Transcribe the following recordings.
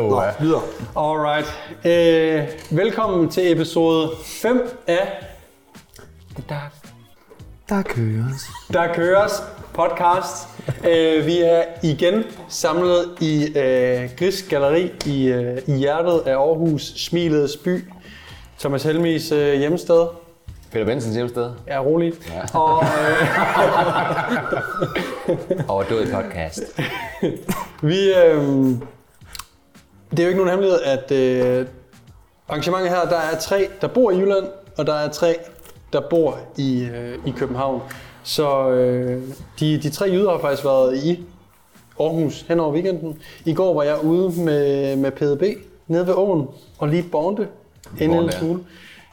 Oh, Nå, ja. videre. Alright. Øh, velkommen til episode 5 af Der, der køres. Der Køres podcast. Øh, vi er igen samlet i øh, Gris Galeri i, øh, i hjertet af Aarhus, Smilets by. Thomas Helmis øh, hjemsted. Peter Bensens hjemsted. Er roligt. Ja. Og øh, Overdået podcast. vi... Øh, det er jo ikke nogen hemmelighed, at øh, arrangementet her, der er tre, der bor i Jylland, og der er tre, der bor i, øh, i København. Så øh, de, de tre jyder har faktisk været i Aarhus hen over weekenden. I går var jeg ude med, med PDB nede ved åen og lige bonde en lille smule.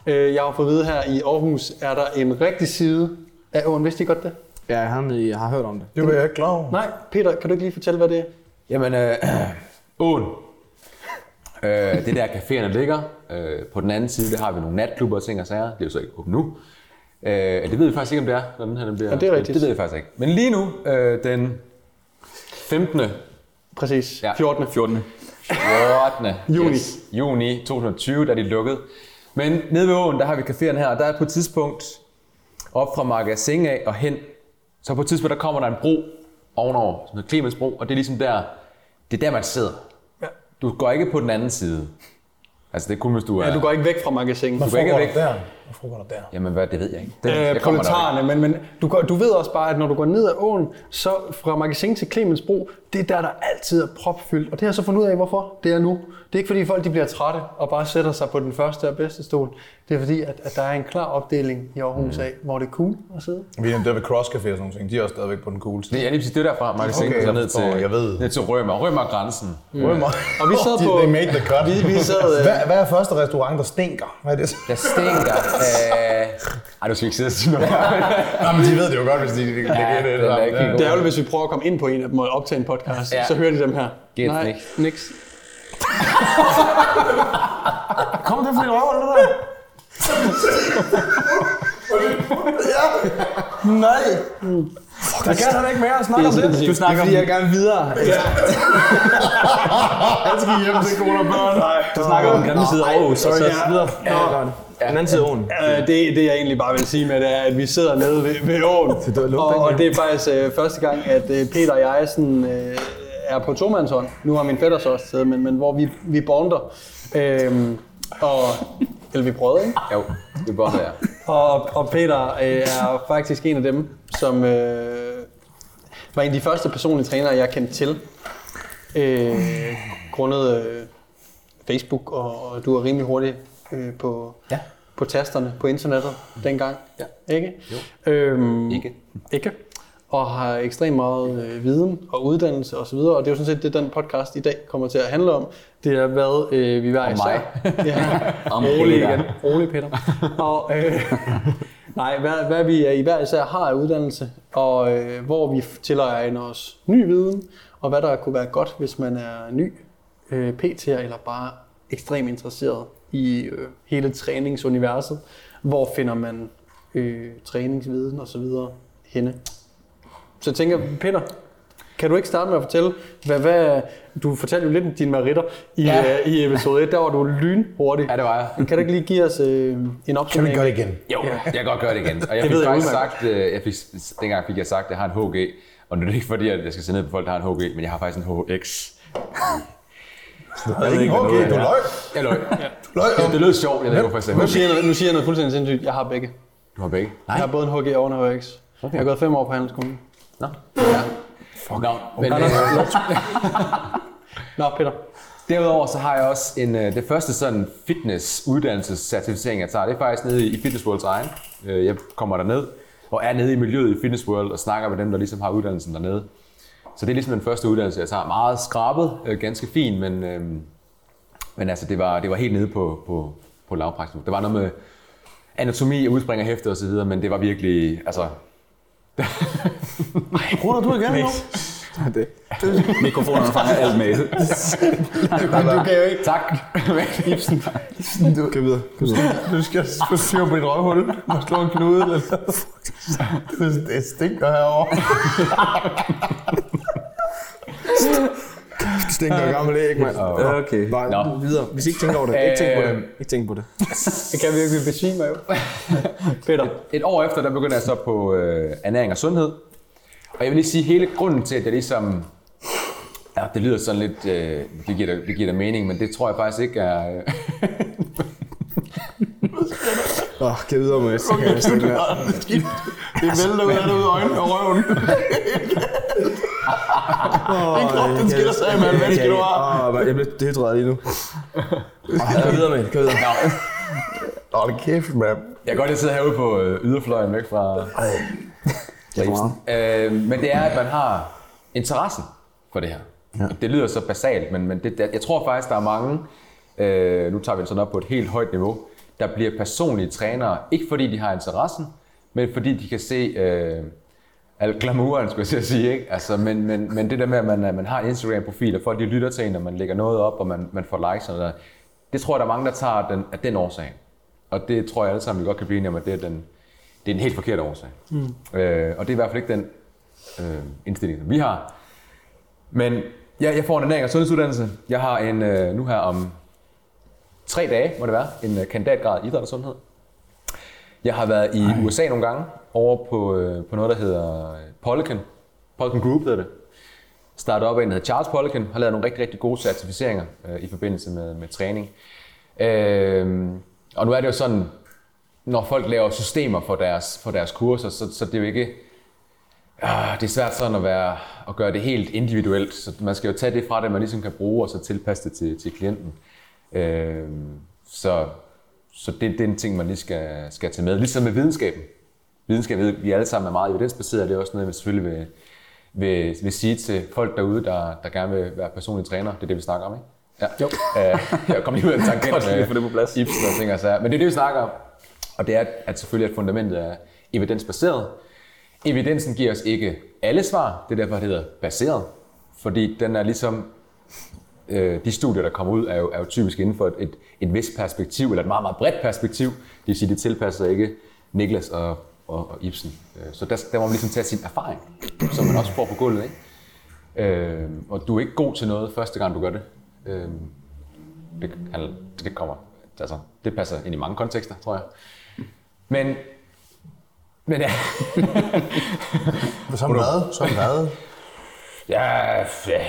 Øh, jeg har fået at vide her i Aarhus, er der en rigtig side af åen. Vidste I godt det? Ja, jeg har, jeg har hørt om det. Det var jeg ikke klar over. Nej, Peter, kan du ikke lige fortælle, hvad det er? Jamen, øh, åen. Øh, det er der caféerne ligger. Øh, på den anden side, der har vi nogle natklubber og ting og sager. Det er jo så ikke åbent nu. Øh, det ved vi faktisk ikke, om det er, når den her den bliver. Ja, det er rigtigt. Det ved jeg faktisk ikke. Men lige nu, øh, den 15. Præcis, Ja. 14. 14. 14. Juni. Yes, juni 2020, da de lukket. Men nede ved åen, der har vi caféerne her, og der er på et tidspunkt op fra magasin af og hen, så på et tidspunkt, der kommer der en bro ovenover, som hedder Clemens bro, og det er ligesom der, det er der, man sidder. Du går ikke på den anden side. Altså, det er kun, hvis du er... Ja, du går ikke væk fra magasinet. Hvad går ikke væk. der Hvad foregår der? Jamen, hvad, det ved jeg ikke. Det, øh, jeg proletarerne, men, men du, går, du ved også bare, at når du går ned ad åen, så fra magasin til Clemensbro, det er der, der altid er propfyldt. Og det har jeg så fundet ud af, hvorfor det er nu. Det er ikke fordi folk de bliver trætte og bare sætter sig på den første og bedste stol. Det er fordi, at, at der er en klar opdeling i Aarhus Mm. af, hvor det er cool at sidde. Vi er der ved Cross Café og sådan nogle ting. De er også stadigvæk på den cooleste. Det er lige præcis det er derfra, magasin, Okay, så ned til, jeg ved. ned til Rømer. Rømer er grænsen. Rømmer. Og vi sad på- They made the cut. Vi, vi sad... Øh, Hvad, hvad er første restaurant, der stinker? Hvad er det? Der stinker. Øh... Ej, du skal ikke sidde og sige noget. Nå, men de ved det jo godt, hvis de, de, Ja, de, de, den er det er jo, hvis vi prøver at komme ind på en af dem og optage en podcast, Ja. så hører de dem her. Gæt Nej, niks. niks. Kommer det fra din røv, eller det der? ja. Nej. Fuck, der kan han ikke mere at snakke om det. Du snakker om... jeg gerne videre. Han skal hjem til kone og børn. Nej. Du snakker om den anden side af Aarhus, og så Ja. videre. Ja, den anden side af åen. Øh, det, det jeg egentlig bare vil sige med det er, at vi sidder nede ved, ved åen, er og, og det er faktisk øh, første gang, at øh, Peter og jeg sådan, øh, er på tomandshånd. Nu har min fætter så også taget, men, men hvor vi, vi bonder. Øhm, og, eller vi prøvede, ikke? Jo, det er godt, ja. Og, og Peter øh, er faktisk en af dem, som øh, var en af de første personlige trænere, jeg kendte til. Øh, grundet øh, Facebook, og, og du var rimelig hurtig øh, på, Ja. på tasterne på internettet dengang. Ja. Ikke? Jo. Øhm, Ikke. Ikke. Og har ekstremt meget øh, viden og uddannelse osv. Og, og det er jo sådan set det, den podcast i dag kommer til at handle om. Det er, hvad øh, vi hver Om især... mig. ja. Om Rolig igen. Rolig, Peter. og, øh, nej, hvad, hvad vi i hver især har af uddannelse, og øh, hvor vi tilegner os ny viden, og hvad der kunne være godt, hvis man er ny øh, PT'er, eller bare ekstremt interesseret i øh, hele træningsuniverset. Hvor finder man øh, træningsviden osv. henne? Så jeg tænker, Peter, kan du ikke starte med at fortælle, hvad, hvad du fortalte jo lidt om dine meritter i, ja. Ja. øh, i episode 1, der var du lynhurtig. Ja, det var jeg. Kan du ikke lige give os øh, en Kan vi opsummering? gøre det igen? Jo, jeg kan godt gøre det igen. Og jeg Det fik jeg faktisk sagt, øh, jeg fik, dengang fik jeg sagt, at jeg har en HG. Og nu er det ikke fordi, at jeg skal se ned på folk, der har en HG, men jeg har faktisk en HX. Det er ikke okay, du løg. Jeg løg. Du løg om. Det lød sjovt, jeg jeg sagde Nu siger jeg noget, nu siger jeg noget fuldstændig sindssygt. Jeg har begge. Du har begge? Jeg har både en HG og en HX. Okay. Jeg har gået fem år på handelsskolen. Nå. Ja. Fuck. Nå, men, øh, Nå, Peter. Derudover så har jeg også en, øh, det første sådan fitness uddannelsescertificering, jeg tager. Det er faktisk nede i Fitness Worlds egen. Øh, Jeg kommer derned og er nede i miljøet i Fitness World og snakker med dem, der ligesom har uddannelsen dernede. Så det er ligesom den første uddannelse, jeg tager. Meget skrabet, øh, ganske fin, men, øh, men altså, det, var, det var helt nede på, på, på lavpraktisk. Der var noget med anatomi, udspringer hæfte osv., men det var virkelig, altså... Ruller du igen nu? Det. Mikrofonerne fanger alt med. Du kan jo ikke. Tak! Ibsen. Du kan videre. Kan videre. Du skal få styr på dit røvhul. Du må slå en knude. Eller det, det stinker herovre. stinker gammel æg, mand. Okay. Nej, Nå. videre. Hvis I ikke tænker over det. Ikke tænk på det. Øh. Ikke tænk på det. Det kan virkelig besvime jo. Peter. Et år efter, der begyndte jeg så på øh, ernæring og sundhed. Og jeg vil lige sige, hele grunden til, at jeg ligesom... Ja, det lyder sådan lidt... Øh, det, giver da, det giver da mening, men det tror jeg faktisk ikke er... Øh, Åh, kan videre med. Så kan jeg næsten ikke. Det vælter ud af det ud af øjnene og røven. Din krop, den skiller sig af, mand. Hvad skal du have? Åh, jeg bliver dehydreret lige nu. Åh, Kør videre med det. Kør videre. Åh, det er kæft, mand. jeg kan godt lide at sidde herude på øh, yderfløjen væk fra... Det meget. Øh, men det er, at man har interessen for det her. Ja. Det lyder så basalt, men, men det, jeg tror faktisk, der er mange, øh, nu tager vi det sådan op på et helt højt niveau, der bliver personlige trænere, ikke fordi de har interessen, men fordi de kan se øh, al glamouren, skulle jeg sige. Ikke? Altså, men, men, men det der med, at man, at man har en Instagram-profil, og folk de lytter til en, og man lægger noget op, og man, man får likes og noget, der, det tror jeg, der er mange, der tager den, af den årsag. Og det tror jeg alle sammen, vi godt kan blive enige om, at det er, den, det er en helt forkert årsag. Mm. Øh, og det er i hvert fald ikke den øh, indstilling, som vi har. Men ja, jeg får en ernæring og sundhedsuddannelse. Jeg har en, øh, nu her om tre dage, må det være, en øh, kandidatgrad i idræt og sundhed. Jeg har været i Ej. USA nogle gange, over på, øh, på noget, der hedder øh, Polican. Polican Group hedder det. Startet op af en, der hedder Charles Polican, har lavet nogle rigtig, rigtig gode certificeringer øh, i forbindelse med, med træning. Øh, og nu er det jo sådan, når folk laver systemer for deres, for deres kurser, så, så det er jo ikke... Ah, det er svært sådan at, være, at gøre det helt individuelt, så man skal jo tage det fra det, man ligesom kan bruge, og så tilpasse det til, til klienten. Øh, så så det, det er en ting, man lige skal, skal tage med. Ligesom med videnskaben. Videnskab, ved, vi alle sammen er meget evidensbaseret, det er også noget, jeg selvfølgelig vil, vil, vil sige til folk derude, der, der gerne vil være personlige træner. Det er det, vi snakker om, ikke? Ja. Jo. Øh, jeg kom lige ud af en tangent med det på plads. Ibsen og ting og sager. Men det er det, vi snakker om. Og det er, at selvfølgelig at fundamentet er evidensbaseret. Evidensen giver os ikke alle svar. Det er derfor, det hedder baseret. Fordi den er ligesom øh, de studier, der kommer ud, er jo, er jo typisk inden for et, et, et vist perspektiv, eller et meget, meget bredt perspektiv. Det vil sige, det tilpasser ikke Niklas og, og, og Ibsen. Øh, så der, der må man ligesom tage sin erfaring, som man også får på gulvet. Ikke? Øh, og du er ikke god til noget første gang, du gør det. Øh, det, han- det kommer. Altså, det passer ind i mange kontekster, tror jeg. Men, men ja, Som hvad? Som hvad? Ja, ja,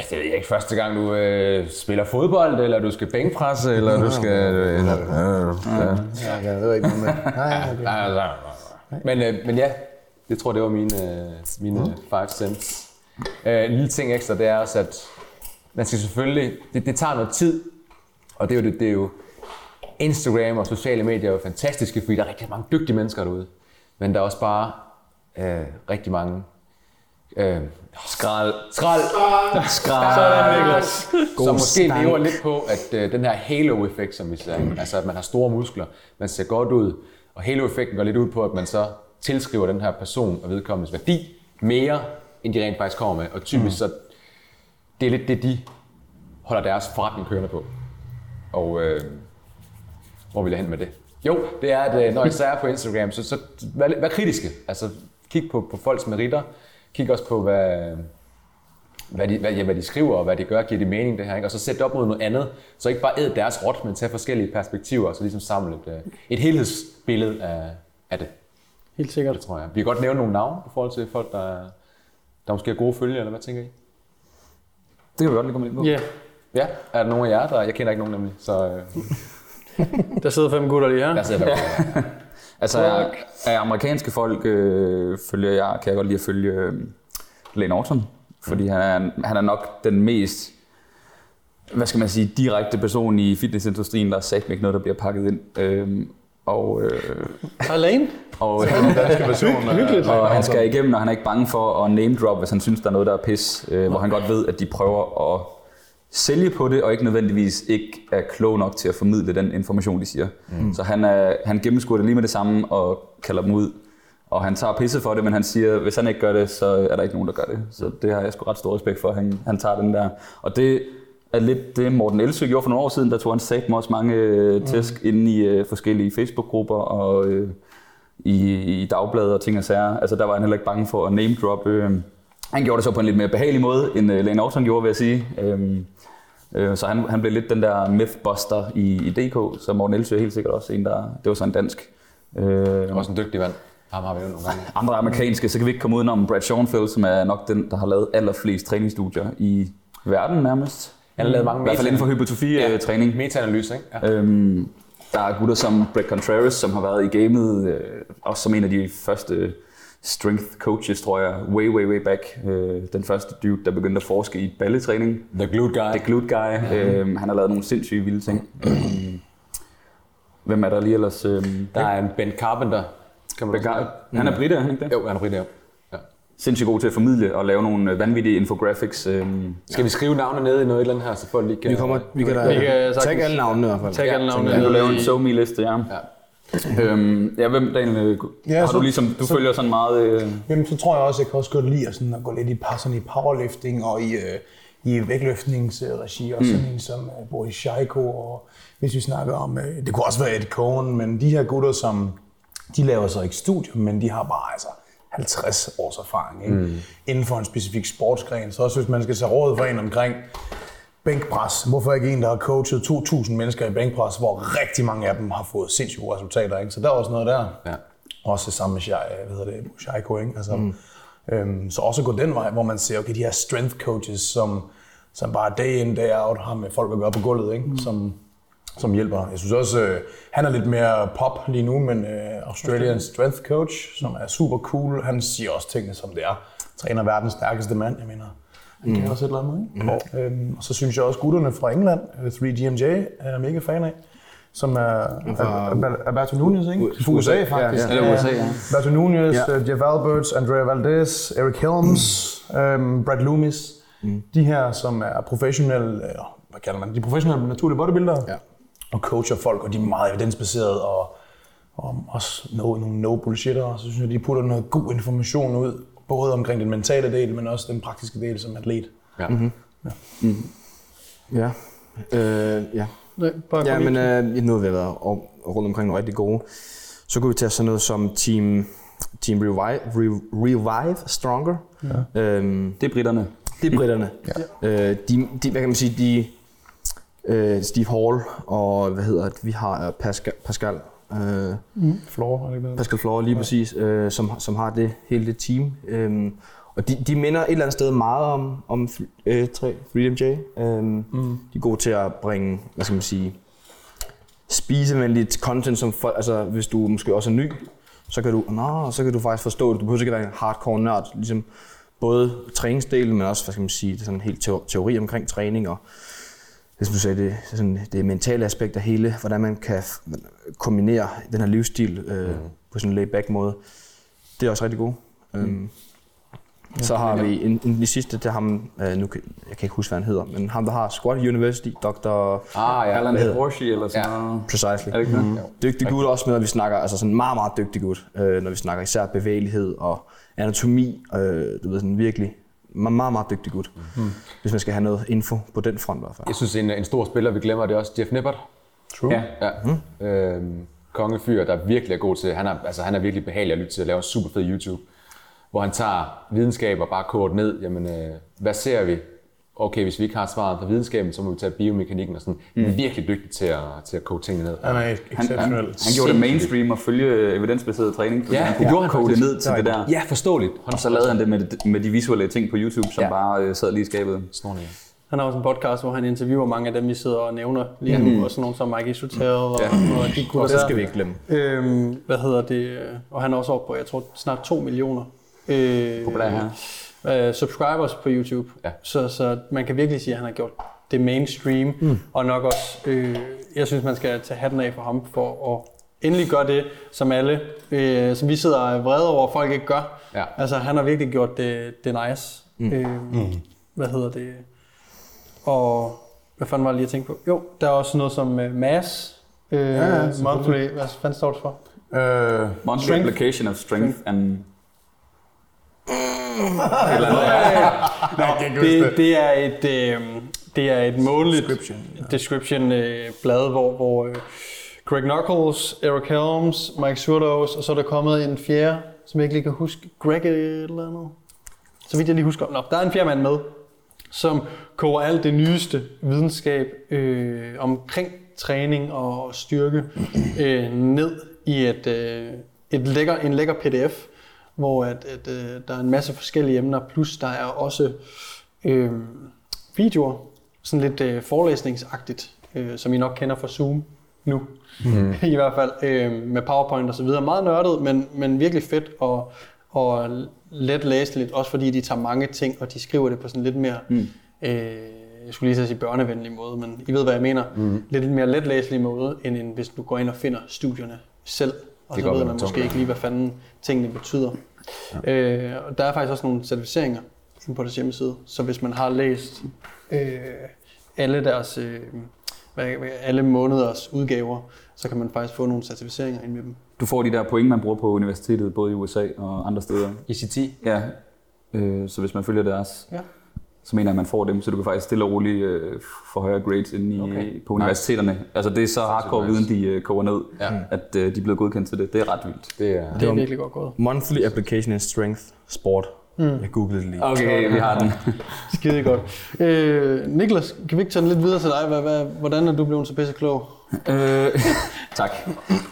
det ved jeg ikke. Første gang du øh, spiller fodbold, eller du skal bænkpresse, eller du skal... Øh, eller, øh, ja. Ja, jeg ved ikke noget med. Nej. Nej, nej. Men, øh, men ja, jeg tror, det var mine, øh, mine five cents. Øh, en lille ting ekstra, det er også, at man skal selvfølgelig... Det, det tager noget tid, og det er jo, det, det er jo Instagram og sociale medier er jo fantastiske, fordi der er rigtig mange dygtige mennesker derude. Men der er også bare øh, rigtig mange... Øh, Skrald. skrald, Skrald. Niklas. som måske lever lidt på, at øh, den her halo-effekt, som vi sagde, altså at man har store muskler, man ser godt ud, og halo-effekten går lidt ud på, at man så tilskriver den her person og vedkommendes værdi mere, end de rent faktisk kommer med, og typisk mm. så, det er lidt det, de holder deres forretning kørende på. Og øh, hvor vil jeg hen med det? Jo, det er, at øh, når I så er på Instagram, så, så vær, vær kritiske. Altså, kig på, på folks meritter. Kig også på, hvad, hvad de, hvad, ja, hvad de skriver og hvad de gør, giver det mening det her, ikke? og så sæt det op mod noget andet, så ikke bare æd deres råt, men tage forskellige perspektiver, og så ligesom samle et, øh, et helhedsbillede af, af det, Helt sikkert. det tror jeg. Vi kan godt nævne nogle navne i forhold til folk, der, der måske er gode følgere, eller hvad tænker I? Det kan vi godt lige komme ind på. Ja, Ja, er der nogen af jer, der... Jeg kender ikke nogen nemlig, så øh, der sidder fem gutter lige her. der sidder der. Altså, af, af amerikanske folk øh, følger jeg, kan jeg godt lide at følge øh, Lane Orton, fordi han er, han er nok den mest, hvad skal man sige, direkte person i fitnessindustrien, der er sagt ikke noget, der bliver pakket ind. Øh, og, øh, Alene? og, Danske version af... og han skal igennem, og han er ikke bange for at name drop, hvis han synes, der er noget, der er pis, øh, hvor han godt ved, at de prøver at sælge på det, og ikke nødvendigvis ikke er klog nok til at formidle den information, de siger. Mm. Så han, er, han gennemskuer det lige med det samme og kalder dem ud. Og han tager pisse for det, men han siger, hvis han ikke gør det, så er der ikke nogen, der gør det. Så det har jeg sgu ret stor respekt for, han, han tager den der. Og det er lidt det, Morten Elsø gjorde for nogle år siden. Der tog han sagt også mange øh, tæsk mm. inde i øh, forskellige Facebook-grupper og øh, i, i dagbladet og ting og sager. Altså der var han heller ikke bange for at name drop. Øh. Han gjorde det så på en lidt mere behagelig måde, end øh, Lane Orton gjorde, vil jeg sige. Øh, så han, han blev lidt den der mythbuster i, i DK, så Morten Elsø er helt sikkert også en, der... Det var så en dansk. Øh, Også en dygtig mand. Ham har vi jo nogle gange. andre amerikanske, så kan vi ikke komme udenom Brad Schoenfeld, som er nok den, der har lavet allerflest træningsstudier i verden nærmest. Han har lavet mange I hvert fald inden for hypotrofi-træning. Meta-analyse, ikke? Ja. Øhm, der er gutter som Brett Contreras, som har været i gamet, øh, også som en af de første strength coaches, tror jeg, way, way, way back. Øh, den første dude, der begyndte at forske i balletræning. The glute guy. The glute guy. Øhm, han har lavet nogle sindssyge vilde ting. Øhm, hvem er der lige ellers? Øhm, Der er en Ben Carpenter. Kan man Begar- han er britter, er han ikke det? Jo, han er britter. Ja. Sindssygt god til at formidle og lave nogle øh, vanvittige infographics. Øhm, Skal vi skrive navne ned i noget et eller andet her, så folk lige kan... Vi, kommer, vi kan da Vi kan tage alle navnene i hvert fald. Tag Ja, alle navnene. Han kunne ned lave i- en SoMe-liste, ja. Ja. Øhm, ja, hvem, Daniel, øh, Ja, har så- du ligesom, du så- følger sådan meget... Øh, Jamen, så tror jeg også, jeg kan også godt lide at, sådan, at gå lidt i, par- sådan i powerlifting og i, øh, i vægtløftningsregi, og sådan en som øh, Boris Shaiko, og hvis vi snakker om, øh, det kunne også være Ed Cohen, men de her gutter, som de laver så ikke studier, men de har bare altså 50 års erfaring ikke? Mm. inden for en specifik sportsgren. Så også hvis man skal tage råd for en omkring bænkpres. Hvorfor ikke en, der har coachet 2.000 mennesker i bænkpres, hvor rigtig mange af dem har fået sindssygt gode resultater. Ikke? Så der er også noget der. Ja. Også sammen med Shai, hvad hedder det, Shaiko, ikke? Altså, mm. øhm, så også gå den vej, hvor man ser, okay, de her strength coaches, som, som bare day in, day out har med folk at gøre på gulvet, ikke? Mm. Som, som hjælper. Jeg synes også, øh, han er lidt mere pop lige nu, men øh, Australian strength coach, som er super cool, han siger også tingene, som det er. Træner verdens stærkeste mand, jeg mener. Han kan også et eller andet, ikke? Mm. Øhm, og så synes jeg også, gutterne fra England, øh, 3GMJ, er jeg mega fan af som er Alberto- Nunez, ikke? Fra USA, faktisk. ja. Eller USA, ja. Alberto Nunez, Ja. ja. Jeff Alberts, Andrea Valdez, Eric Helms, um, Brad Loomis. Mm. De her, som er professionelle, eller hvad kalder man det? De professionelle naturlige bodybuildere. Ja. Og coacher folk, og de er meget evidensbaserede, og, og også no, nogle no bullshitter. Så synes jeg, de putter noget god information ud, både omkring den mentale del, men også den praktiske del som atlet. Ja. Ja. Øh, ja. Nej, bare Ja, men øh, nu har vi været om- rundt omkring nogle rigtig gode. Så kunne vi tage sådan noget som Team, team Revive, Re, Revive Stronger. Ja. Øhm, det er britterne. det er britterne. Ja. Øh, de, de, hvad kan man sige, de, øh, Steve Hall og hvad hedder det, vi har øh, Pascal, Pascal, øh, Floor, er det? Pascal Flore lige præcis, øh, som, som har det hele det team. Øhm, og de, de minder et eller andet sted meget om, om øh, 3, 3MJ. Øhm, mm. De er gode til at bringe, hvad skal man sige, spisevenligt content, som folk, altså hvis du måske også er ny, så kan du, nå, så kan du faktisk forstå det. Du behøver ikke være en hardcore nørd, ligesom både træningsdelen, men også, hvad skal man sige, det sådan helt teo- teori omkring træning og som du sagde, det, sådan, det mentale aspekt af hele, hvordan man kan kombinere den her livsstil øh, mm. på sådan en laid-back måde. Det er også rigtig godt. Mm. Øhm, så har vi en, en, de sidste, det er ham, øh, nu kan, jeg kan ikke huske, hvad han hedder, men ham, der har Squat University, Dr. Ah, ja. Alan Horsey eller sådan Ja. noget. Precisely. Er det ikke det? Dygtig gut også med, når vi snakker, altså sådan meget, meget dygtig gut, øh, når vi snakker især bevægelighed og anatomi, øh, du ved sådan virkelig, meget, meget, meget dygtig gut. Mm. Hvis man skal have noget info på den front i hvert fald. Jeg synes, en, en stor spiller, vi glemmer, det er også Jeff Nippert. True. Ja. Ja. Mm. Øhm, kongefyr, der virkelig er god til, han er, altså, han er virkelig behagelig at lytte til at lave en super fed YouTube, hvor han tager videnskab og bare koger det ned. Jamen, øh, hvad ser vi? Okay, hvis vi ikke har svaret på videnskaben, så må vi tage biomekanikken og sådan. Mm. Han er virkelig dygtig til at, til at koge tingene ned. Han er Han, han, exceptionel. han gjorde det mainstream at følge evidensbaseret træning, fordi Ja, han kunne gjorde han det ned til det der. Ja, forståeligt. Og så lavede han det med, med de visuelle ting på YouTube, som Ja. bare øh, sad lige i skabet. Snorlig. Han har også en podcast, hvor han interviewer mange af dem, vi sidder og nævner lige nu. Mm. Og sådan nogle som Mike Isotel og, ja. og de gutter Og det skal vi ikke glemme. Øhm, hvad hedder det? Og han er også oppe på, jeg tror, snart 2 millioner øh, Populær her. Øh, subscribers på YouTube. Ja. Så, så man kan virkelig sige, at han har gjort det mainstream. Mm. Og nok også, øh, jeg synes, man skal tage hatten af for ham for at endelig gøre det, som alle, øh, som vi sidder er vrede over, at folk ikke gør. Ja. Altså, han har virkelig gjort det, det nice. Mm. Øh, mm. Hvad hedder det? Og hvad fanden var det lige at tænke på? Jo, der er også noget som uh, MAS. Øh, ja, monthly, hvad fanden står det for? Øh, Monthly Strength. application of strength and... Det, det er et, øh, det er et månedligt description, description øh, blad, hvor, hvor øh, Greg Knuckles, Eric Helms, Mike Surdos, og så er der kommet en fjerde, som jeg ikke lige kan huske. Greg eller andet. Så vidt jeg lige husker. Nå, der er en fjerde mand med. som koger alt det nyeste videnskab øh, omkring træning og styrke øh, ned i et, øh, et lækker, en lækker pdf, hvor at, at, øh, der er en masse forskellige emner, plus der er også øh, videoer, sådan lidt øh, forelæsningsagtigt, øh, som I nok kender fra Zoom nu, mm. i hvert fald, øh, med PowerPoint og så videre. Meget nørdet, men, men virkelig fedt og, og let læseligt, også fordi de tager mange ting, og de skriver det på sådan lidt mere, mm. øh, jeg skulle lige så sige børnevenlig måde, men I ved, hvad jeg mener, mm. lidt mere let læselig måde, end, hvis du går ind og finder studierne selv, og Det så ved man måske ikke lige, hvad fanden tingene betyder. Ja. Øh, og der er faktisk også nogle certificeringer på deres hjemmeside, så hvis man har læst øh, alle deres øh, alle måneders udgaver, så kan man faktisk få nogle certificeringer ind med dem. Du får de der point, man bruger på universitetet, både i USA og andre steder. ECT. Ja, øh, så hvis man følger deres, Ja. Så mener jeg, at man får dem, så du kan faktisk stille og roligt øh, få højere grades inde i, Okay. på universiteterne. Altså det er så hardcore nice. viden, de øh, koger ned, Ja. at øh, de er blevet godkendt til det. Det er ret vildt. Det er... Det er virkelig godt gået. Monthly Application in Strength Sport. Mm. Jeg googlede det lige. Okay, vi har den. Skide godt. Øh, Niklas, kan vi ikke tage den lidt videre til dig? Hvad, hvad, hvordan er du blevet så pisse klog? Øh, tak.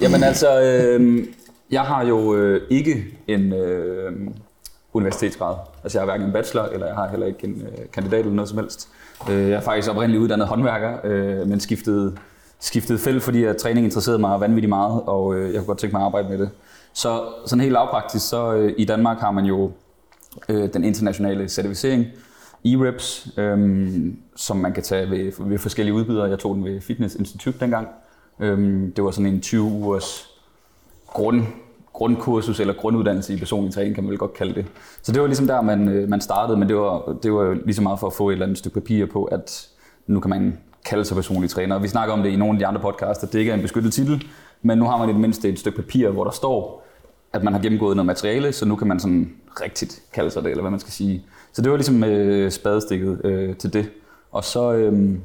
Jamen altså, øh, jeg har jo øh, ikke en øh, universitetsgrad. Altså jeg har hverken en bachelor, eller jeg har heller ikke en øh, kandidat eller noget som helst. Øh, jeg er faktisk oprindeligt uddannet håndværker, øh, men skiftede, skiftede felt, fordi at træning interesserede mig vanvittigt meget, og øh, jeg kunne godt tænke mig at arbejde med det. Så sådan helt lavpraktisk, så øh, i Danmark har man jo øh, den internationale certificering, E-Reps, øhm, som man kan tage ved, ved forskellige udbydere. Jeg tog den ved Fitness Institute dengang. Øhm, det var sådan en 20 ugers grund, grundkursus eller grunduddannelse i personlig træning, kan man vel godt kalde det. Så det var ligesom der, man, øh, man startede, men det var, det var jo lige så meget for at få et eller andet stykke papir på, at nu kan man kalde sig personlig træner. Og Vi snakker om det i nogle af de andre podcasts, at det ikke er en beskyttet titel, men nu har man i det mindste et stykke papir, hvor der står, at man har gennemgået noget materiale, så nu kan man sådan rigtigt kalde sig det, eller hvad man skal sige. Så det var ligesom øh, spadestikket øh, til det. Og så øh,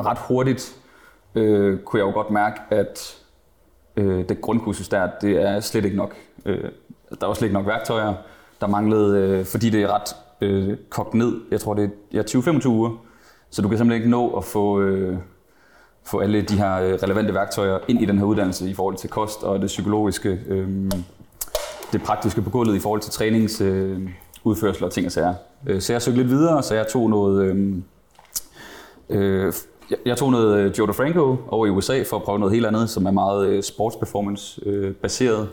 ret hurtigt øh, kunne jeg jo godt mærke, at øh, det grundkursus der, det er slet ikke nok. Øh, der var slet ikke nok værktøjer. Der manglede, øh, fordi det er ret øh, kogt ned, jeg tror det er ja, 20-25 uger, så du kan simpelthen ikke nå at få, øh, få alle de her øh, relevante værktøjer ind i den her uddannelse i forhold til kost og det psykologiske, øh, det praktiske på gulvet i forhold til træningsudførsel øh, og ting og sager. Øh, så jeg søgte lidt videre, så jeg tog noget... Øh, øh, jeg- tog noget øh, Joe DeFranco over i USA for at prøve noget helt andet, som er meget øh, sportsperformance øh, baseret.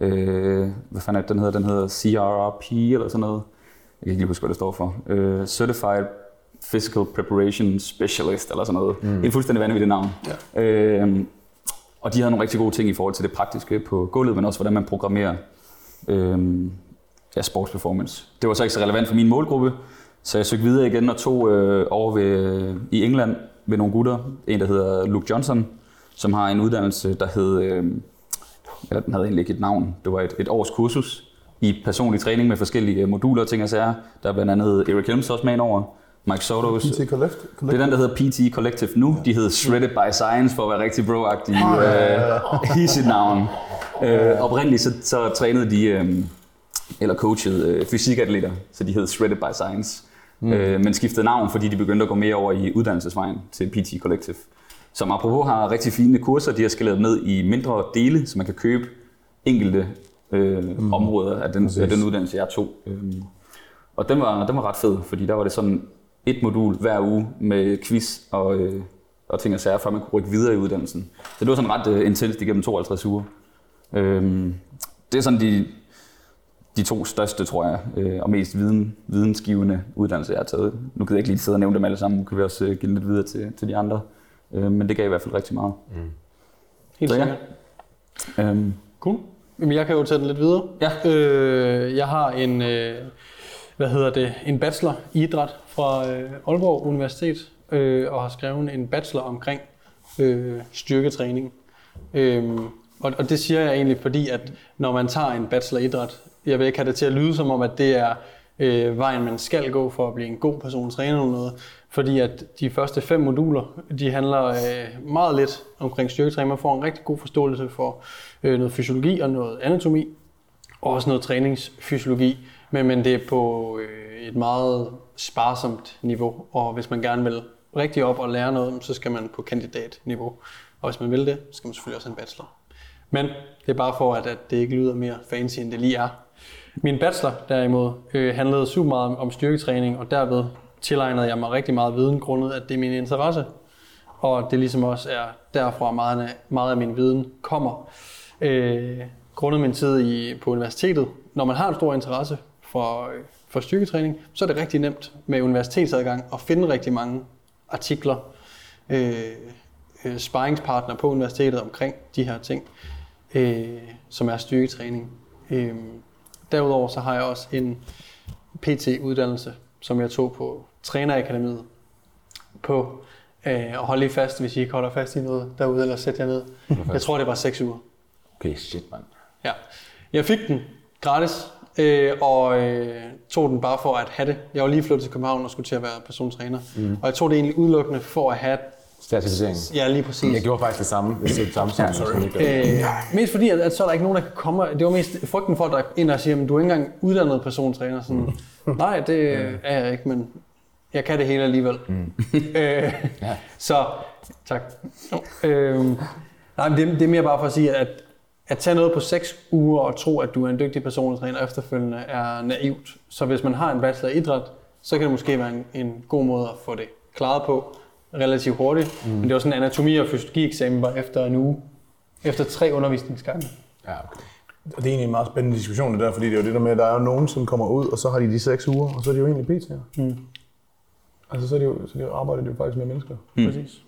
Øh, hvad fanden er det, den hedder? Den hedder CRRP eller sådan noget. Jeg kan ikke lige huske, hvad det står for. Øh, Certified Physical Preparation Specialist eller sådan noget. Mm. Et fuldstændig vanvittigt navn. Ja. Øh, og de havde nogle rigtig gode ting i forhold til det praktiske på gulvet, men også hvordan man programmerer øh, ja, sportsperformance. Det var så ikke så relevant for min målgruppe, så jeg søgte videre igen og tog øh, over ved, i England ved nogle gutter. En, der hedder Luke Johnson, som har en uddannelse, der hed, øh, eller den havde egentlig ikke et navn, det var et, et års kursus i personlig træning med forskellige øh, moduler og ting og sager. Der er blandt andet Eric Helms også med over, Mike Sotos. PT Collect. Det er den, der hedder PT Collective nu. De hedder Shredded by Science for at være rigtig bro-agtige. Uh, i sit navn. Uh, oprindeligt så, så trænede de, um, eller coachede uh, fysikatleter, så de hed Shredded by Science. Mm. Uh, men skiftede navn, fordi de begyndte at gå mere over i uddannelsesvejen til PT Collective. Som apropos har rigtig fine kurser, de har skaleret ned i mindre dele, så man kan købe enkelte øh, mm. områder af den, af den uddannelse, jeg tog. Øhm, og den var, den var ret fed, fordi der var det sådan et modul hver uge med quiz og, øh, og ting og sager, før man kunne rykke videre i uddannelsen. Så det var sådan ret øh, intenst igennem 52 uger. Øhm, det er sådan de, de to største, tror jeg, øh, og mest viden, vidensgivende uddannelser, jeg har taget. Nu kan jeg ikke lige sidde og nævne dem alle sammen, nu kan vi også øh, give lidt videre til, til de andre. Øh, men det gav i hvert fald rigtig meget. Helt Så ja. sikkert. Øhm, Cool. Jamen, jeg kan jo tage den lidt videre. Ja. Øh, jeg har en, øh, hvad hedder det, en bachelor i idræt fra øh, Aalborg Universitet, øh, og har skrevet en bachelor omkring øh, styrketræning. Øh, og, og det siger jeg egentlig, fordi at når man tager en bachelor i idræt, jeg vil ikke have det til at lyde som om, at det er øh, vejen, man skal gå for at blive en god person træner eller noget. Fordi at de første fem moduler, de handler øh, meget lidt omkring styrketræning. Man får en rigtig god forståelse for øh, noget fysiologi og noget anatomi, og også noget træningsfysiologi. Men, men det er på øh, et meget sparsomt niveau, og hvis man gerne vil rigtig op og lære noget, så skal man på kandidatniveau. Og hvis man vil det, så skal man selvfølgelig også have en bachelor. Men det er bare for, at, at det ikke lyder mere fancy, end det lige er. Min bachelor derimod øh, handlede super meget om, om styrketræning, og derved tilegnede jeg mig rigtig meget viden, grundet at det er min interesse. Og det ligesom også er derfra meget af, meget af min viden kommer. Øh, grundet min tid i, på universitetet, når man har en stor interesse for, øh, for styrketræning, så er det rigtig nemt med universitetsadgang at finde rigtig mange artikler, øh, øh sparringspartner på universitetet omkring de her ting, øh, som er styrketræning. Øh, derudover så har jeg også en PT-uddannelse, som jeg tog på Trænerakademiet på, øh, og hold lige fast, hvis I ikke holder fast i noget derude, eller sæt jer ned. Jeg tror, det var 6 uger. Okay, shit, mand. Ja. Jeg fik den gratis, øh, og øh, tog den bare for at have det. Jeg var lige flyttet til København og skulle til at være personstræner. Mm. Og jeg tog det egentlig udelukkende for at have Certificering. Ja, lige præcis. Jeg gjorde faktisk det samme. Jeg det samme som, jeg gjorde. Øh, mest fordi, at, at så er der ikke nogen, der kan komme. Det var mest frygten for, at der er en, der siger, at du er ikke engang uddannet persontræner. Sådan, Nej, det er jeg ikke, men jeg kan det hele alligevel. Mm. øh, Ja. Så, tak. Øh, nej, men det, det er mere bare for at sige, at at tage noget på 6 uger og tro, at du er en dygtig persontræner efterfølgende, er naivt. Så hvis man har en bachelor i idræt, så kan det måske være en, en god måde at få det klaret på relativt hurtigt. Mm. Men det var sådan en anatomi- og fysiologi-eksamen var efter en uge. Efter tre undervisningsgange. Ja, okay. Og det er egentlig en meget spændende diskussion, det der, fordi det er jo det der med, at der er jo nogen, som kommer ud, og så har de de seks uger, og så er de jo egentlig PT'er. Mm. Altså, så, er de jo, så de arbejder de jo faktisk med mennesker. Mm. Præcis.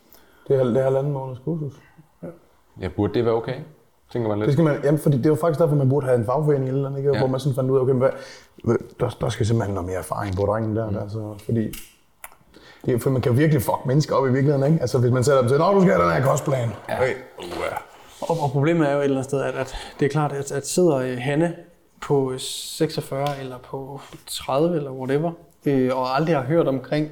Det er, det er halvanden måneds kursus. Ja, burde det være okay? Tænker man lidt. Det skal man, jamen, fordi det er jo faktisk derfor, man burde have en fagforening eller andet, ikke? Ja. hvor man sådan fandt ud af, okay, hvad, hvad- der, der skal simpelthen noget mere erfaring på drengen der, mm. der så, fordi det er, for man kan jo virkelig fuck mennesker op i virkeligheden, ikke? Altså hvis man sætter dem til, nå, du skal have den her kostplan. Ja. Hey. Uh, Og, og problemet er jo et eller andet sted, at, at det er klart, at, at sidder øh, Hanne på 46 eller på 30 eller whatever, øh, og aldrig har hørt omkring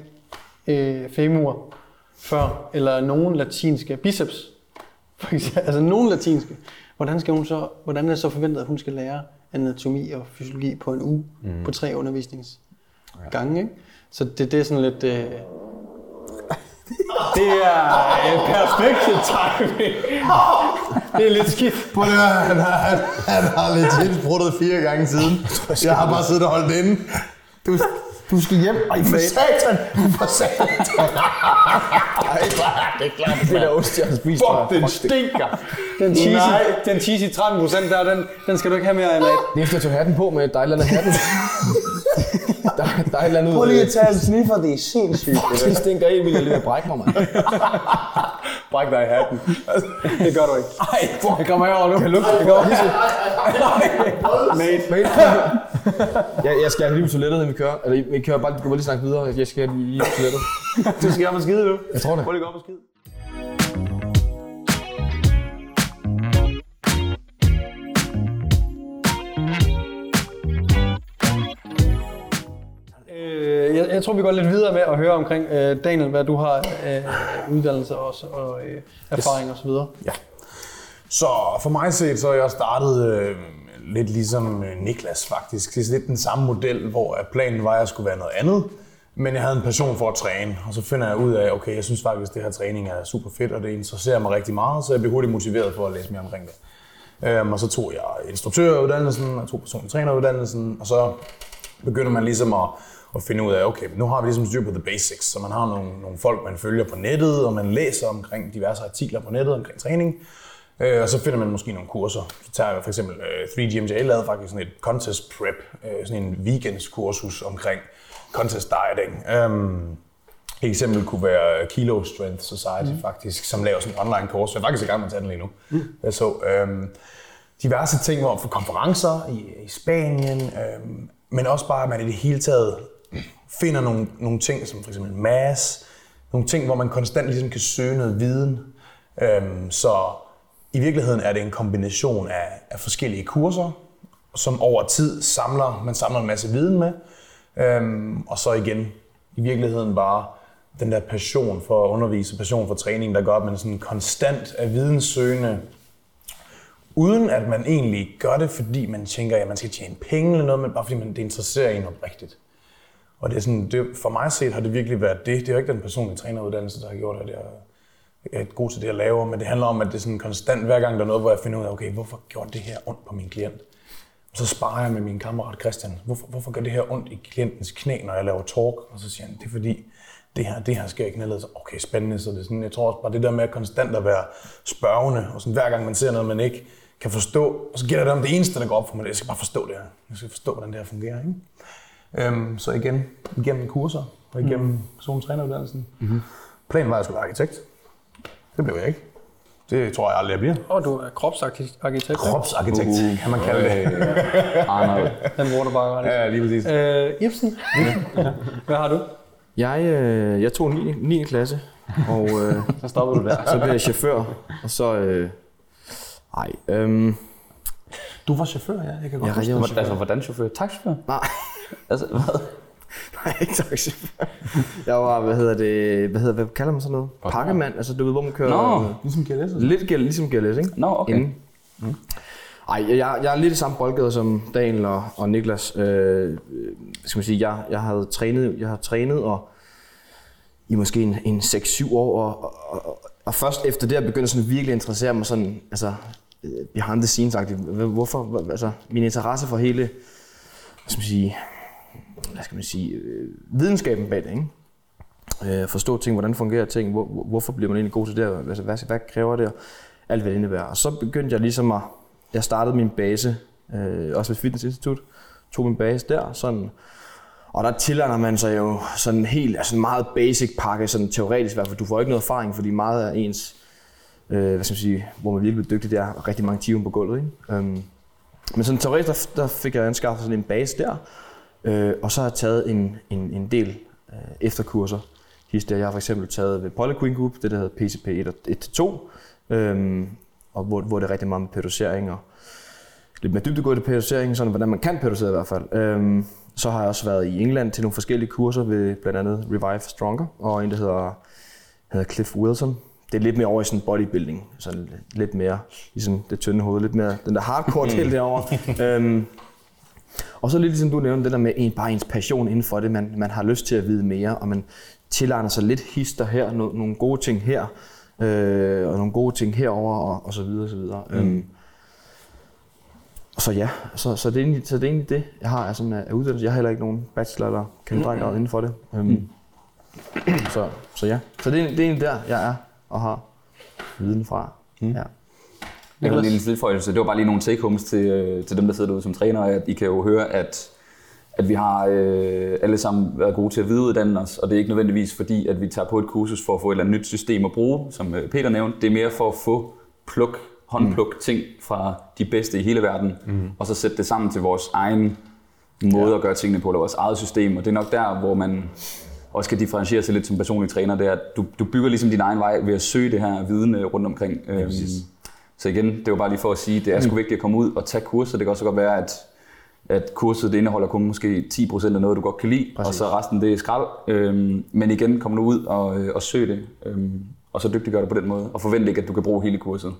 øh, femur før, eller nogen latinske biceps, for eksempel, altså nogen latinske, hvordan, skal hun så, hvordan er det så forventet, at hun skal lære anatomi og fysiologi på en uge, mm. på tre undervisningsgange, ikke? Så det, det er sådan lidt... Øh, det er øh, perfekt timing. Det er lidt skidt. Prøv lige at høre, han har, han, han har legit bruttet fire gange siden. Jeg har bare siddet og holdt inde. Du, du skal hjem. Ej, for satan! For satan! Ej, det er klart, Det der ost, jeg har spist. Fuck, den stinker. Den cheesy, Nej. den cheesy 13 procent der, den, den skal du ikke have mere af, mate. Det er efter, at tage hatten på med dejland af hatten. der, der er et eller andet... Prøv lige at tage en sniffer, det er sindssygt. Det stinker helt vildt, jeg at brække mig, mand. Bræk dig i hatten. Det gør du ikke. Ej, Det kommer herover nu. Kan lugte, det går Mate. Mate. jeg, jeg skal lige på toilettet, inden vi kører. Eller vi kører bare, du bare lige snakke videre. Jeg skal lige på toilettet. Du skal op og skide nu. Jeg tror det. Prøv lige at gå op og skide. Jeg, tror, vi går lidt videre med at høre omkring, øh, Daniel, hvad du har øh, uddannelse også, og øh, erfaring osv. Ja. Så for mig set, så er jeg startet øh, lidt ligesom øh, Niklas faktisk. Det er lidt den samme model, hvor øh, planen var, at jeg skulle være noget andet. Men jeg havde en passion for at træne, og så finder jeg ud af, okay, jeg synes faktisk, at det her træning er super fedt, og det interesserer mig rigtig meget, så jeg blev hurtigt motiveret for at læse mere omkring det. Øhm, og så tog jeg instruktøruddannelsen, og tog personlig træneruddannelsen, og så begynder man ligesom at, at finde ud af, okay, nu har vi ligesom styr på the basics, så man har nogle, nogle folk, man følger på nettet, og man læser omkring diverse artikler på nettet omkring træning, øh, og så finder man måske nogle kurser. Så tager jeg for eksempel øh, 3GMJ lavede faktisk sådan et contest prep, øh, sådan en weekendskursus omkring contest dieting. Um, et eksempel kunne være Kilo Strength Society mm. faktisk, som laver sådan en online kurs. Jeg er faktisk i gang med at tage den lige nu. Mm. Jeg så øhm, diverse ting hvor for konferencer i, i Spanien, øhm, men også bare, at man i det hele taget finder nogle, nogle ting, som for eksempel mass, nogle ting, hvor man konstant ligesom kan søge noget viden. Øhm, så i virkeligheden er det en kombination af, af forskellige kurser, som over tid samler, man samler en masse viden med, øhm, og så igen i virkeligheden bare den der passion for at undervise, passion for træning, der gør, at man sådan konstant er videnssøgende, uden at man egentlig gør det, fordi man tænker, at man skal tjene penge eller noget, men bare fordi man, det interesserer en oprigtigt. Og det er sådan, det, for mig set har det virkelig været det. Det er jo ikke den personlige træneruddannelse, der har gjort, at jeg er god til det, jeg laver, men det handler om, at det er sådan konstant, hver gang der er noget, hvor jeg finder ud af, okay, hvorfor gjorde det her ondt på min klient? Og så sparer jeg med min kammerat Christian. Hvorfor, hvorfor gør det her ondt i klientens knæ, når jeg laver talk? Og så siger han, det er fordi, det her, det her sker ikke knælet. Så okay, spændende. Så det er sådan, jeg tror også bare det der med at konstant at være spørgende, og sådan, hver gang man ser noget, man ikke kan forstå, og så gælder det om det eneste, der går op for mig, jeg skal bare forstå det her. Jeg skal forstå, hvordan det her fungerer. Ikke? Øhm, så igen, igennem kurser og igennem mm. personlig træneruddannelsen. Mm-hmm. Planen var, at jeg skulle være arkitekt. Det blev jeg ikke. Det tror jeg aldrig, jeg bliver. Og du er kropsarkitekt? Kropsarkitekt, uh, kan man kalde det. Arnold. Den bruger du bare ret. Ja, lige præcis. Øh, Ibsen, hvad har du? Jeg, øh, jeg tog 9. 9. klasse, og øh, Så stopper du der. så blev jeg chauffør, og så... Øh, ej, øhm, Du var chauffør, ja. Jeg kan godt jeg, huske jeg, det. jeg, Altså, hvordan chauffør? Taxachauffør? nej, Altså, hvad? nej, ikke taxichauffør. Jeg var, hvad hedder det, hvad, hedder, hvad kalder man sådan noget? Pakkemand, altså du ved, hvor man kører... Nå. Ligesom GLS. Lidt gæld, ligesom GLS, ikke? Nå, okay. Inden. Ej, jeg, jeg er lidt i samme boldgade som Daniel og, og Niklas. Øh, øh, skal man sige, jeg, jeg havde trænet, jeg har trænet og i måske en, en 6-7 år, og, og, og, og, først efter det, jeg begyndte sådan virkelig at interessere mig sådan, altså øh, behind the scenes -agtigt. Hvorfor, hvor- altså min interesse for hele, hvad skal man sige, hvad skal man sige, øh, videnskaben bag det, ikke? Øh, forstå ting, hvordan fungerer ting, hvor, hvorfor bliver man egentlig god til det, altså, hvad, hvad, kræver det, og alt hvad det indebærer. Og så begyndte jeg ligesom at, jeg startede min base, øh, også ved Fitnessinstitut, tog min base der, sådan, og der tilegner man sig jo sådan helt, altså en meget basic pakke, sådan teoretisk i hvert fald. Du får ikke noget erfaring, fordi meget af ens, øh, hvad skal man sige, hvor man virkelig bliver dygtig, det er rigtig mange timer på gulvet. Ikke? Um, men sådan teoretisk, der, der fik jeg anskaffet sådan en base der, øh, og så har jeg taget en, en, en del øh, efterkurser. Hister. Jeg har for eksempel taget ved Polyqueen Group, det der hedder PCP 1 og 1-2, øhm, og hvor, hvor det er rigtig meget med periodisering og lidt mere dybdegående periodisering, sådan hvordan man kan periodisere i hvert fald. Øhm, så har jeg også været i England til nogle forskellige kurser ved blandt andet Revive Stronger, og en, der hedder, hedder Cliff Wilson. Det er lidt mere over i sådan bodybuilding, sådan lidt mere i sådan det tynde hoved, lidt mere den der hardcore del derovre. øhm, og så lidt ligesom du nævnte, det der med en, bare ens passion inden for det, man, man har lyst til at vide mere, og man tilegner sig lidt hister her, no, nogle gode ting her, øh, og nogle gode ting herover og, og så videre, og så videre. Mm. Øhm, så ja, så, så, det er egentlig, så det er egentlig det, jeg har sådan, af uddannelse. Jeg har heller ikke nogen bachelor eller kandidatgrad inden for det. Øhm, mm. så, så ja, så det er, det er egentlig der, jeg er og har viden fra. Mm. Ja. Jeg har en lille tilføjelse. Det var bare lige nogle take-homes til, øh, til dem, der sidder derude som træner. At I kan jo høre, at, at vi har øh, alle sammen været gode til at videreuddanne os, og det er ikke nødvendigvis fordi, at vi tager på et kursus for at få et eller andet nyt system at bruge, som øh, Peter nævnte. Det er mere for at få pluk, håndpluk mm. ting fra de bedste i hele verden, mm. og så sætte det sammen til vores egen måde ja. at gøre tingene på, eller vores eget system. Og det er nok der, hvor man også kan differentiere sig lidt som personlig træner, det er, at du, du bygger ligesom din egen vej ved at søge det her viden øh, rundt omkring. Øhm, så igen, det var bare lige for at sige, det er sgu vigtigt at komme ud og tage kurser. Det kan også godt være, at, at kurset det indeholder kun måske 10% af noget, du godt kan lide, Præcis. og så resten det er skrald. Øhm, men igen, kom nu ud og, øh, og søg det, øhm, og så dygtiggør det på den måde, og forvent ikke, at du kan bruge hele kurset.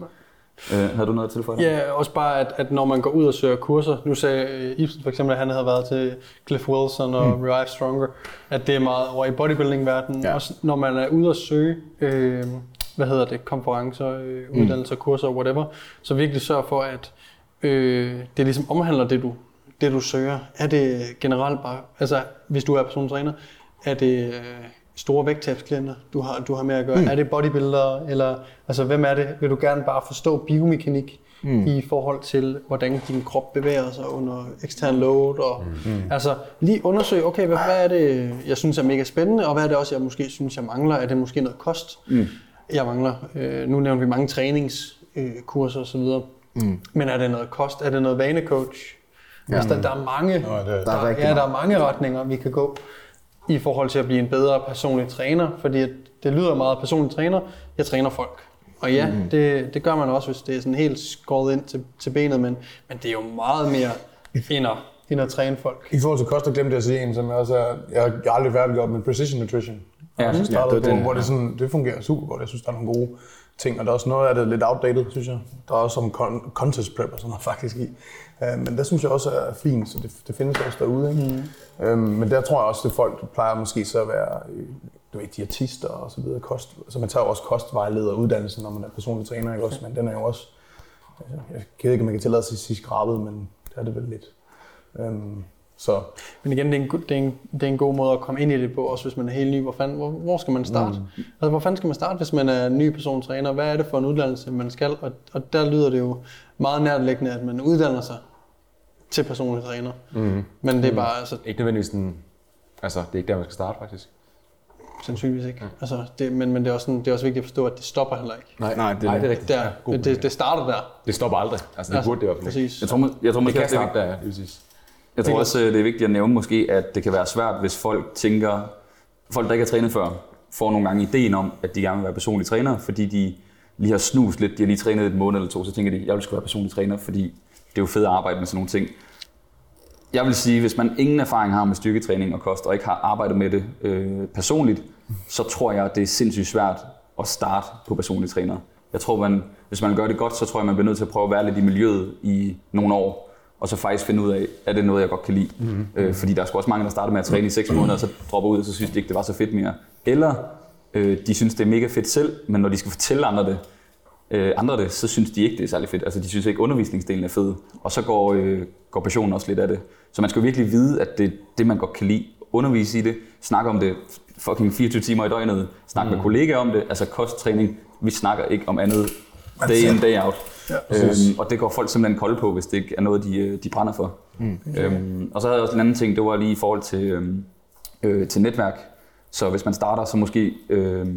Øh, havde du noget til for Ja, også bare, at, at når man går ud og søger kurser, nu sagde øh, Ibsen for eksempel, at han havde været til Cliff Wilson og mm. Revive Stronger, at det er meget over i bodybuilding-verdenen. Ja. Også når man er ude og søge, øh, hvad hedder det, konferencer, øh, uddannelser, kurser, whatever, så virkelig sørg for, at øh, det ligesom omhandler det, du, det, du søger. Er det generelt bare, altså hvis du er personlig træner, er det øh, store vægttabsklienter, du har, du har med at gøre? Mm. Er det bodybuildere, eller altså hvem er det? Vil du gerne bare forstå biomekanik mm. i forhold til, hvordan din krop bevæger sig under ekstern load? Og, mm. Altså lige undersøge, okay, hvad, hvad er det, jeg synes er mega spændende, og hvad er det også, jeg måske synes, jeg mangler? Er det måske noget kost, mm. Jeg mangler? Øh, nu nævner vi mange træningskurser osv., mm. men er det noget kost? Er det noget vanecoach? Ja. Altså, der, der er mange, Nå, det- der, der er ja, der er mange retninger, vi kan gå i forhold til at blive en bedre personlig træner, fordi det lyder meget personlig træner. Jeg træner folk. Og ja, mm. det, det gør man også, hvis det er sådan helt skåret ind til, til benet, men, men det er jo meget mere end at, end at træne folk. I forhold til kost, der glemte jeg at sige en, som jeg også er, jeg har aldrig færdiggjort med precision nutrition. Ja, Jeg ja, det på, den, hvor det, sådan, det fungerer super godt. Jeg synes, der er nogle gode ting, og der er også noget af det lidt outdated, synes jeg. Der er også som con- contest prep og sådan noget faktisk i. Øh, men det synes jeg også er fint, så det, det findes også derude. Ikke? Mm. Øhm, men der tror jeg også, at folk plejer måske så at være øh, du ved, diætister og så videre. Kost, altså man tager jo også kostvejleder uddannelsen, når man er personlig træner, ikke også? Men den er jo også, jeg ved ikke, om man kan tillade sig at sige skrabet, men det er det vel lidt. Øhm, så Men igen, det er, en, det, er en, det er en god måde at komme ind i det på, også hvis man er helt ny. Hvor, fanden, hvor, hvor skal man starte? Mm. Altså, hvor fanden skal man starte, hvis man er ny persontræner? Hvad er det for en uddannelse, man skal? Og, og der lyder det jo meget nærtliggende, at man uddanner sig til personlig træner. Mm. Men det er bare altså, Ikke nødvendigvis den... Altså, det er ikke der, man skal starte, faktisk. sandsynligvis ikke. Altså, det, men, men det, er også sådan, det er også vigtigt at forstå, at det stopper heller ikke. Nej, Nej, det- Nej, det er rigtigt. Der, Ja, det, det, det starter der. Det stopper aldrig. Altså, det burde det i hvert fald ikke. Præcis. Jeg tror, må- jeg tror Det måske, kan starte der, ja, præcis. Jeg tror også, øh, det er vigtigt at nævne måske, at det kan være svært, hvis folk tænker, folk der ikke har trænet før, får nogle gange ideen om, at de gerne vil være personlige træner, fordi de lige har snust lidt, de har lige trænet et måned eller to, så tænker de, jeg vil sgu være personlig træner, fordi det er jo fedt at arbejde med sådan nogle ting. Jeg vil sige, hvis man ingen erfaring har med styrketræning og kost, og ikke har arbejdet med det øh, personligt, så tror jeg, at det er sindssygt svært at starte på personlig træner. Jeg tror, man, hvis man gør det godt, så tror jeg, man bliver nødt til at prøve at være lidt i miljøet i nogle år, og så faktisk finde ud af, er det noget, jeg godt kan lide. Mm-hmm. Øh, fordi der er sgu også mange, der starter med at træne i 6 måneder, og så dropper ud, og så synes de ikke, det var så fedt mere. Eller øh, de synes, det er mega fedt selv, men når de skal fortælle andre det, øh, andre det, så synes de ikke, det er særlig fedt. Altså, de synes ikke, undervisningsdelen er fed. Og så går, øh, går passionen også lidt af det. Så man skal virkelig vide, at det er det, man godt kan lide. Undervise i det, snakke om det fucking 24 timer i døgnet, snakke mm. med kollegaer om det, altså kosttræning. Vi snakker ikke om andet day in, day out. Ja, øhm, og det går folk simpelthen kolde på, hvis det ikke er noget, de, øh, de brænder for. Mm. Øhm, og så havde jeg også en anden ting, det var lige i forhold til, øhm, øh, til netværk. Så hvis man starter, så måske øh,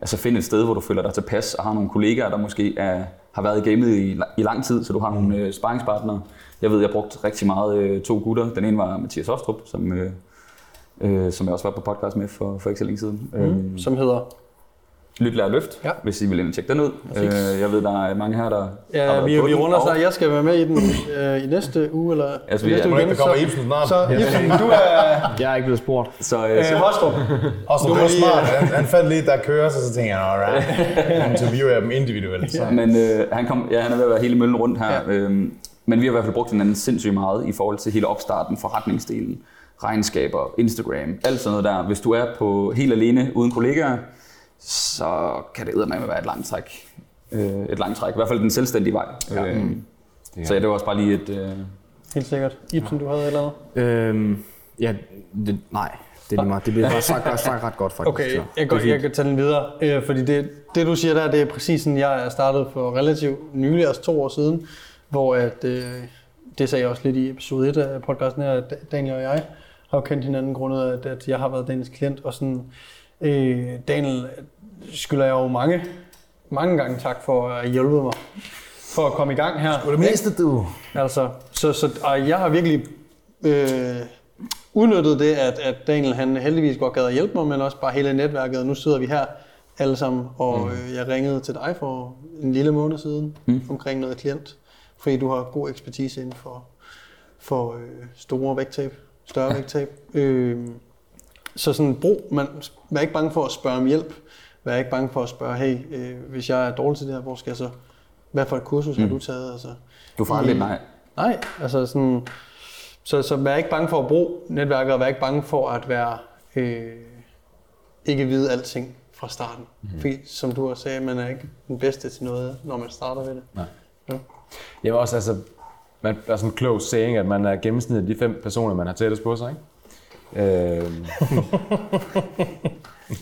altså find et sted, hvor du føler dig tilpas, og har nogle kollegaer, der måske er, har været i gamet i, i lang tid, så du har nogle øh, sparringspartnere. Jeg ved, jeg brugte rigtig meget øh, to gutter. Den ene var Mathias Hostrup, som, øh, øh, som jeg også var på podcast med for, for ikke så længe siden. Mm. Øhm, Som hedder... Lyt, lær, løft, Ja. hvis I vil ind og tjekke den ud. Øh, jeg ved, der er mange her, der har Ja, vi, vi runder og- så. Jeg skal være med i den øh, i næste uge, eller Altså, vi næste er- uge ikke, der kommer så, Ibsen snart. så Ibsen, du er Jeg er ikke blevet spurgt. Så, øh, øh, så, Hostrup. Og så Du det må var smart. Han, han fandt lige, der kører, så, så tænker jeg, alright. Interviewer jeg dem individuelt. Så. Men øh, han, kom, ja, han er ved at være hele møllen rundt her. Ja. Ja. Øhm, men vi har i hvert fald brugt hinanden sindssygt meget i forhold til hele opstarten, forretningsdelen, regnskaber, Instagram, alt sådan noget der. Hvis du er på helt alene uden kollegaer, så kan det eddermame være et langt træk. Øh, et langt træk. I hvert fald den selvstændige vej. Ja. Øhm, så ja, det var også bare lige et... Øh, Helt sikkert. Ibsen, du havde eller andet? Øhm, ja, det, nej, det er lige meget. Det bliver bare sagt, sagt, sagt ret godt, faktisk. Okay, så. jeg, kan, jeg kan tage den videre, øh, fordi det, det du siger der, det er præcis sådan, jeg er startet for relativt nylig, altså to år siden, hvor at, øh, det sagde jeg også lidt i episode 1 af podcasten her, at Daniel og jeg har kendt hinanden grundet af, at, at jeg har været Daniels klient, og sådan, øh, Daniel skylder jeg jo mange, mange gange tak for at hjælpe mig for at komme i gang her. Det meste, du. Altså, så, så og jeg har virkelig øh, udnyttet det, at, at Daniel han heldigvis godt gad at hjælpe mig, men også bare hele netværket. Nu sidder vi her alle sammen, og mm. øh, jeg ringede til dig for en lille måned siden mm. omkring noget klient, fordi du har god ekspertise inden for, for øh, store vægttab, større vægttab. Øh, så sådan brug, man, vær ikke bange for at spørge om hjælp. Vær ikke bange for at spørge, hey, øh, hvis jeg er dårlig til det her, hvor skal jeg så, hvad for et kursus mm. har du taget? Altså, du får aldrig nej. Nej, altså sådan, så, så vær ikke bange for at bruge netværket, og vær ikke bange for at være, øh, ikke vide alting fra starten. Mm. Fordi, som du også sagde, man er ikke den bedste til noget, når man starter ved det. Nej. Ja. Jamen også, altså, man, der er sådan en klog saying, at man er gennemsnittet af de fem personer, man har tættest på sig, ikke? Øhm.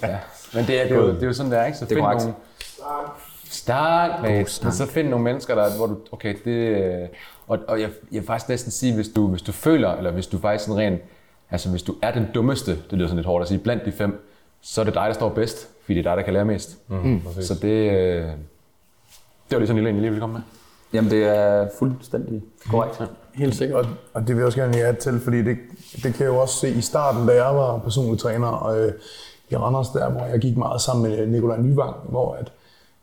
ja. Men det er, det, er jo, det er jo sådan, det er, ikke? Så Det find korrekt. nogle... Start. Men så find nogle mennesker, der, hvor du, okay, det... øh, Og, og jeg, jeg vil faktisk næsten sige, hvis du, hvis du føler, eller hvis du faktisk sådan rent, altså hvis du er den dummeste, det lyder sådan lidt hårdt at sige, blandt de fem, så er det dig, der står bedst, fordi det er dig, der kan lære mest. Mm, så det, øh, det var lige sådan en lille en, jeg lige ville komme med. Jamen, det er fuldstændig korrekt. Helt sikkert. Og, og det vil jeg også gerne lige til, fordi det, det kan jeg jo også se i starten, da jeg var personlig træner og, øh, i Randers, der hvor jeg gik meget sammen med Nikolaj Nyvang, hvor at,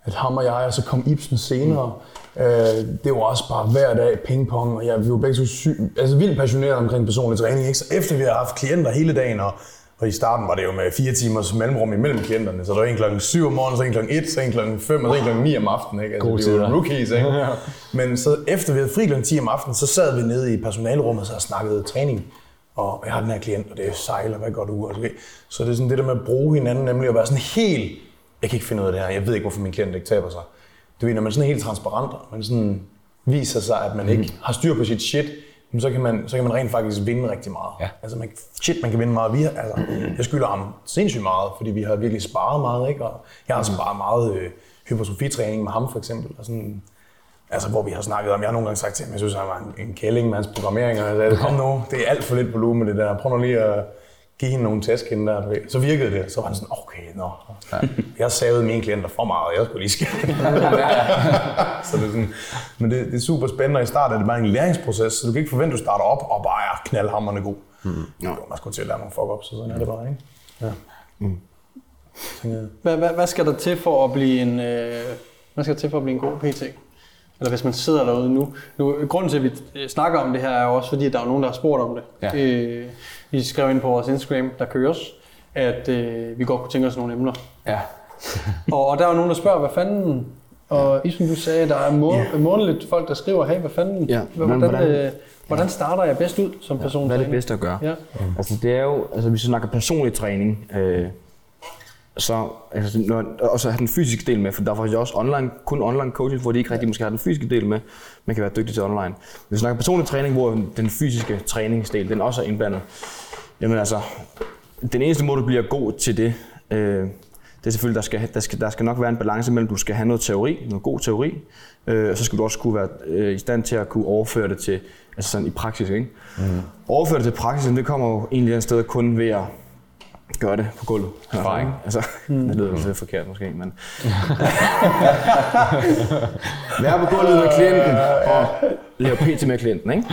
at ham og jeg, og så kom Ibsen senere. Mm. Øh, det var også bare hver dag pingpong, og jeg, vi var begge så syg, altså vildt passionerede omkring personlig træning. Ikke? Så efter vi har haft klienter hele dagen, og og i starten var det jo med fire timers mellemrum imellem klienterne, så der var en klokken 7 om morgenen, så en klokken 1, så en klokken 5, og så en klokken 9 om aftenen. Ikke? Altså, Gode vi var rookies, ikke? Men så efter vi havde fri klokken 10 om aftenen, så sad vi nede i personalerummet og snakkede træning. Og jeg har den her klient, og det er sejler, hvad går du ud? Okay. Så det er sådan det der med at bruge hinanden, nemlig at være sådan helt, jeg kan ikke finde ud af det her, jeg ved ikke, hvorfor min klient ikke taber sig. Du ved, når man er sådan helt transparent, og man sådan viser sig, at man ikke har styr på sit shit, så kan man, så kan man rent faktisk vinde rigtig meget. Ja. Altså, man, shit, man kan vinde meget. Vi har, altså, jeg skylder ham sindssygt meget, fordi vi har virkelig sparet meget, ikke? Og jeg har sparet meget øh, hypertrofitræning med ham, for eksempel. Og sådan, altså, hvor vi har snakket om, jeg har nogle gange sagt til ham, jeg synes, han var en, en kælling med hans programmering, og jeg sagde, kom nu, det er alt for lidt volumen, det der. Prøv nu lige at give hende nogle tæsk hende der. du ved. Så virkede det. Så var han sådan, okay, nå. Jeg savede mine klienter for meget, jeg skulle lige skære. så det er sådan, men det, det, er super spændende, og i starten er det bare en læringsproces, så du kan ikke forvente, at du starter op og bare er knaldhammerne god. Mm. Jo, man skal til at lære nogle fuck up, så sådan er det bare, ikke? Ja. Jeg. Hvad, hvad, hvad skal der til for at blive en, øh, hvad skal der til for at blive en god PT? Eller hvis man sidder derude nu. nu grunden til, at vi øh, snakker om det her, er jo også fordi, at der er nogen, der har spurgt om det. Ja. Øh, vi skrev ind på vores Instagram, der køres, at øh, vi godt kunne tænke os nogle emner. Ja. Og, og der er jo nogen, der spørger, hvad fanden... Og Isum, du sagde, der er må, Ja. månedligt folk, der skriver, hey, hvad fanden, Ja, hvordan, hvordan, øh, hvordan starter jeg bedst ud som person? Hvad er det bedste at gøre? Ja. Altså det er jo, altså hvis vi snakker personlig træning, øh, så, altså, når, og så have den fysiske del med, for der er faktisk også online, kun online coaching, hvor de ikke rigtig måske har den fysiske del med. Man kan være dygtig til online. Hvis vi snakker personlig træning, hvor den fysiske træningsdel, den også er indblandet, jamen altså, den eneste måde, du bliver god til det, øh, det er selvfølgelig, der skal, der, skal, der skal nok være en balance mellem, du skal have noget teori, noget god teori, øh, og så skal du også kunne være øh, i stand til at kunne overføre det til, altså sådan i praksis, ikke? Mm. Overføre det til praksis, det kommer jo egentlig et sted kun ved at gøre det på gulvet. Erfaring. Altså, det lyder lidt forkert måske, men... Være på gulvet med klienten og lave PT med klienten, ikke?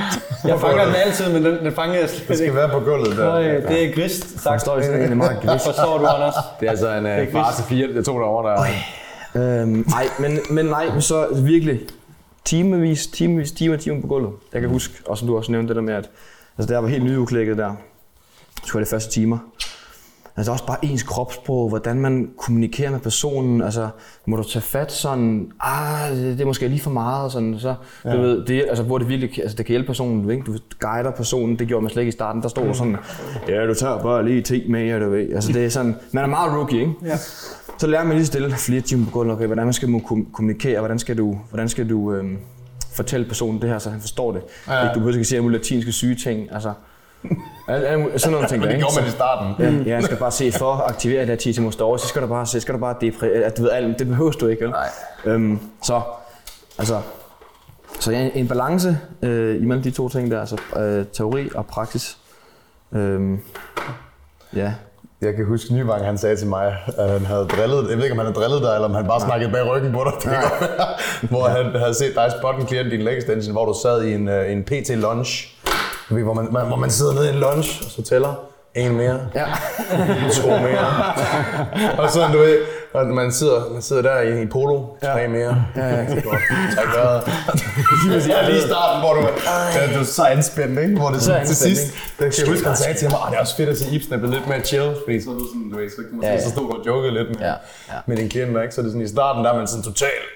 Jeg fanger den altid, men den, den fanger jeg slet Det skal ikke. være på gulvet der. Øj, det er grist Der sagt. står sådan en meget gris. Forstår du, Anders? Det er altså en uh, far til fire, det er to derovre, der... Øhm, nej, men, men nej, men så virkelig timevis, timevis, timer, timer på gulvet. Jeg kan huske, og som du også nævnte det der med, at altså, jeg var helt nyudklækket der, så var det første timer. Altså også bare ens kropssprog, hvordan man kommunikerer med personen. Altså, må du tage fat sådan, ah, det, det er måske lige for meget, sådan, så, ja. du ved, det, altså, hvor det virkelig, altså, det kan hjælpe personen, ikke? du guider personen, det gjorde man slet ikke i starten, der stod sådan, ja, du tager bare lige 10 mere, du ved. Altså, det er sådan, man er meget rookie, ikke? Ja. Så lærer man lige stille flere timer på gulvet, okay, hvordan man skal kommunikere, hvordan skal du, hvordan skal du øhm, fortælle personen det her, så han forstår det. Ja. Ikke, du behøver ikke sige alle latinske syge ting, altså. Alle, mulige- sådan nogle ting der, Det gjorde man i starten. Ja, ja, jeg skal bare se, for at aktivere det her 10 timer store, så skal du bare se, skal du bare depre, at du ved alt, det behøver du ikke, vel? Nej. Øhm, så, altså, så ja, en balance øh, imellem de to ting der, altså øh, teori og praksis. Øhm, ja, Jeg kan huske, Nyvang han sagde til mig, at han havde drillet, jeg ved ikke, om han havde drillet dig, eller om han bare snakkede bag ryggen på dig, det hvor han havde set dig spotte en klient i din leg extension, hvor du sad i en, øh, en PT lunch, Du ved, hvor man, man, hvor man sidder nede i en lunch, og så tæller en mere, ja. to mere. og sådan, du ved, og man sidder, man sidder der i, i polo, tre mere. Ja, ja. Tak vejret. Ja, lige i starten, hvor du, ja, du er så anspændt, ikke? Hvor det Så sådan, til sidst, der kan jeg huske, han sagde til mig, det er også fedt at se Ibsen er blevet lidt mere chill, fordi så er du sådan, du ved, så kan man Ja, ja, ja. så stod du og jokede lidt med, Ja, ja. med dine klienter, ikke? Så er det sådan, i starten, der er man sådan totalt,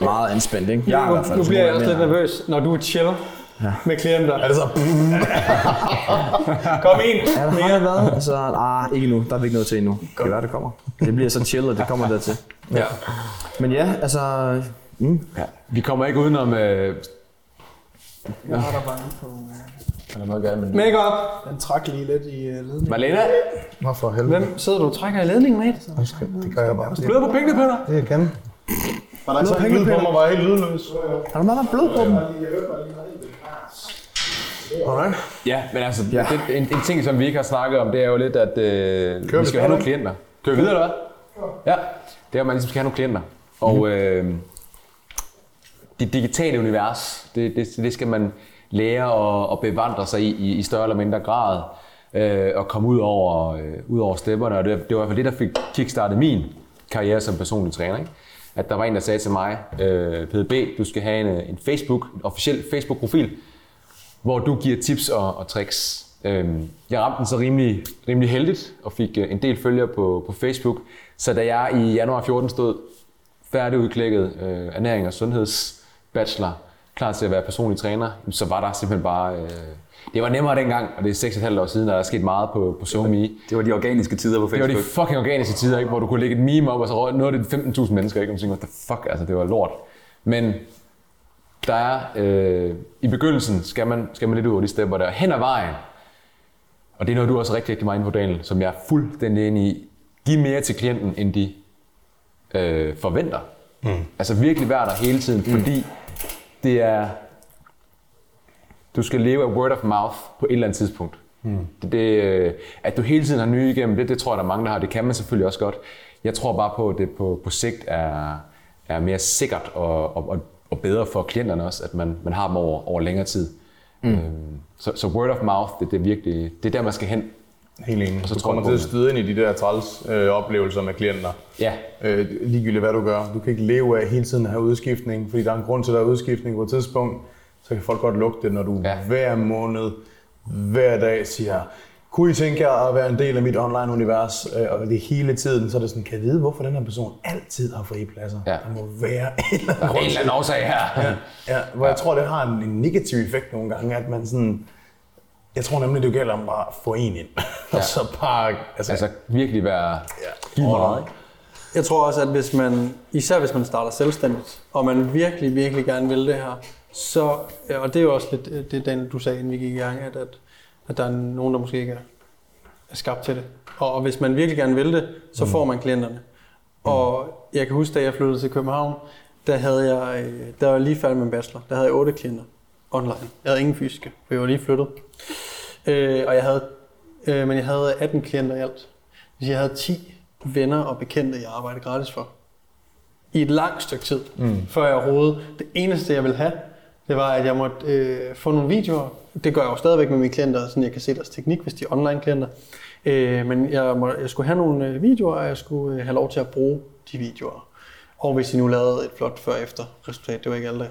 Meget anspændt, ikke? Jeg er i Nu, nu bliver jeg også lidt nervøs, når du er chill med klienter. er det så, Kom ind Ja, der har mere. jeg været. Altså, ah, ikke nu. Der er vi ikke noget til endnu. Det kan være, det kommer. Det bliver så chill, og det kommer der til. ja. Men ja, altså... Mm. Ja. Vi kommer ikke udenom... Øh, Jeg har der bare på... Er der noget galt med det? Make up. Den trak lige lidt i uh, ledningen. Malena? Nå for helvede. Hvem sidder du og trækker i ledningen med? Det gør jeg bare. Det, Blød på pengene dig. det jeg kan. Var der ikke sådan en lyd på mig, var jeg helt lydløs? Har du meget meget blod på dem? Alright. Ja, men altså, Ja. Det, en, en ting, som vi ikke har snakket om, det er jo lidt, at øh, vi vi skal have nogle klienter. Kører vi videre, eller hvad? Ja, det er, at man ligesom skal have nogle klienter. Og øh, det digitale univers, det, det, det skal man lære at, at bevandre sig i, i, i større eller mindre grad. Øh, og komme ud over, øh, ud over stepperne. Og det, det var i hvert fald det, der fik kickstartet min karriere som personlig træner. Ikke? At der var en, der sagde til mig, øh, PDB, du skal have en, en Facebook, en officiel Facebook-profil, hvor du giver tips og, og tricks. Øhm, jeg ramte den så rimelig, rimelig heldigt og fik øh, en del følgere på, på Facebook. Så da jeg i januar 14 stod færdigudklækket øh, ernæring og sundhedsbachelor, klar til at være personlig træner, så var der simpelthen bare... Øh, det var nemmere dengang, og det er 6,5 år siden, og der er sket meget på, på SoMe. Det var de organiske tider på Det var Facebook. de fucking organiske tider, ikke? hvor du kunne lægge et meme op, og så nåede det 15.000 mennesker, ikke? og man tænkte, what the fuck, altså det var lort. Men der er, øh, i begyndelsen skal man, skal man lidt ud over de stepper der, hen ad vejen, og det er noget, du også rigtig, rigtig meget inde på, Daniel, som jeg er fuldstændig enig i. Giv mere til klienten, end de øh, forventer. Mm. Altså virkelig være der hele tiden, mm. fordi det er... Du skal leve af word of mouth på et eller andet tidspunkt. Mm. Det, det, øh, at du hele tiden har nye igennem, det, det tror jeg, der er mange, der har. Det kan man selvfølgelig også godt. Jeg tror bare på, at det på, på sigt er, er mere sikkert og, og, og, og bedre for klienterne også, at man, man har dem over, over længere tid. Mm. Øhm, så, så word of mouth, det, det, er virkelig, det er der, man skal hen. Helt enig. Og så du tror kommer til at støde ind i de der træls øh, oplevelser med klienter. Ja, Øh, ligegyldigt hvad du gør. Du kan ikke leve af hele tiden at have udskiftning, fordi der er en grund til, at der er udskiftning på et tidspunkt. Så kan folk godt lugte det, når du ja. hver måned, hver dag siger, kunne I tænke jer at være en del af mit online-univers? Øh, Og det hele tiden, så er det sådan, kan jeg vide, hvorfor den her person altid har frie pladser? Ja. Der må være en eller anden en eller anden årsag her. Ja, ja, hvor jeg tror, det har en, en negativ effekt nogle gange, at man sådan... Jeg tror nemlig, det gælder om bare at få en ind. og så bare... Altså, Altså virkelig være... ja. Giv mig noget, ikke? Jeg tror også, at hvis man, især hvis man starter selvstændigt, og man virkelig, virkelig gerne vil det her, så, ja, og det er jo også lidt øh, det, den, du sagde, inden vi gik i gang, at, at, at der er nogen, der måske ikke er, er skabt til det. Og, og hvis man virkelig gerne vil det, så får man klienterne. Og jeg kan huske, da jeg flyttede til København, der havde jeg, øh, der var jeg lige færdig med en bachelor. Der havde jeg otte klienter online. Jeg havde ingen fysiske, for jeg var lige flyttet. Øh, og jeg havde, øh, men jeg havde 18 klienter i alt. Hvis jeg havde 10 venner og bekendte, jeg arbejdede gratis for. I et langt stykke tid, mm. før jeg overhovedet. Det eneste, jeg ville have, det var, at jeg måtte øh, få nogle videoer. Det gør jeg jo stadigvæk med mine klienter, så jeg kan se deres teknik, hvis de er online klienter. Øh, men jeg, må, jeg skulle have nogle øh, videoer, og jeg skulle øh, have lov til at bruge de videoer. Og hvis I nu lavede et flot før-efter resultat, det var ikke alle,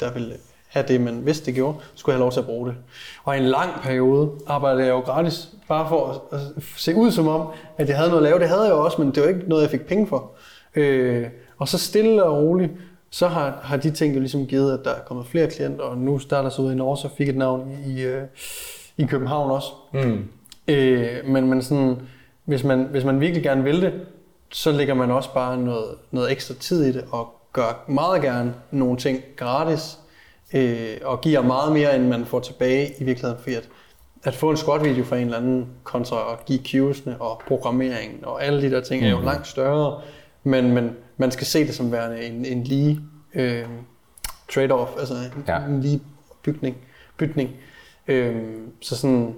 der- ville have det, men hvis det gjorde, skulle jeg have lov til at bruge det. Og i en lang periode arbejdede jeg jo gratis, bare for at, at se ud som om, at jeg havde noget at lave. Det havde jeg jo også, men det var ikke noget, jeg fik penge for. Øh, og så stille og roligt, så har, har de ting jo ligesom givet, at der er kommet flere klienter, og nu starter så ud i Norge, så fik et navn i, øh, i København også. Mm. Øh, men, men sådan, hvis, man, hvis man virkelig gerne vil det, så lægger man også bare noget, noget ekstra tid i det, og gør meget gerne nogle ting gratis, øh, og giver meget mere, end man får tilbage i virkeligheden, fordi at, at få en squat-video fra en eller anden, kontra at give cues'ene og programmeringen og alle de der ting, er jo langt større, men, men man skal se det som værende en, en lige øh, trade-off, altså en, Ja. en lige bygning, bytning. Øh, så sådan,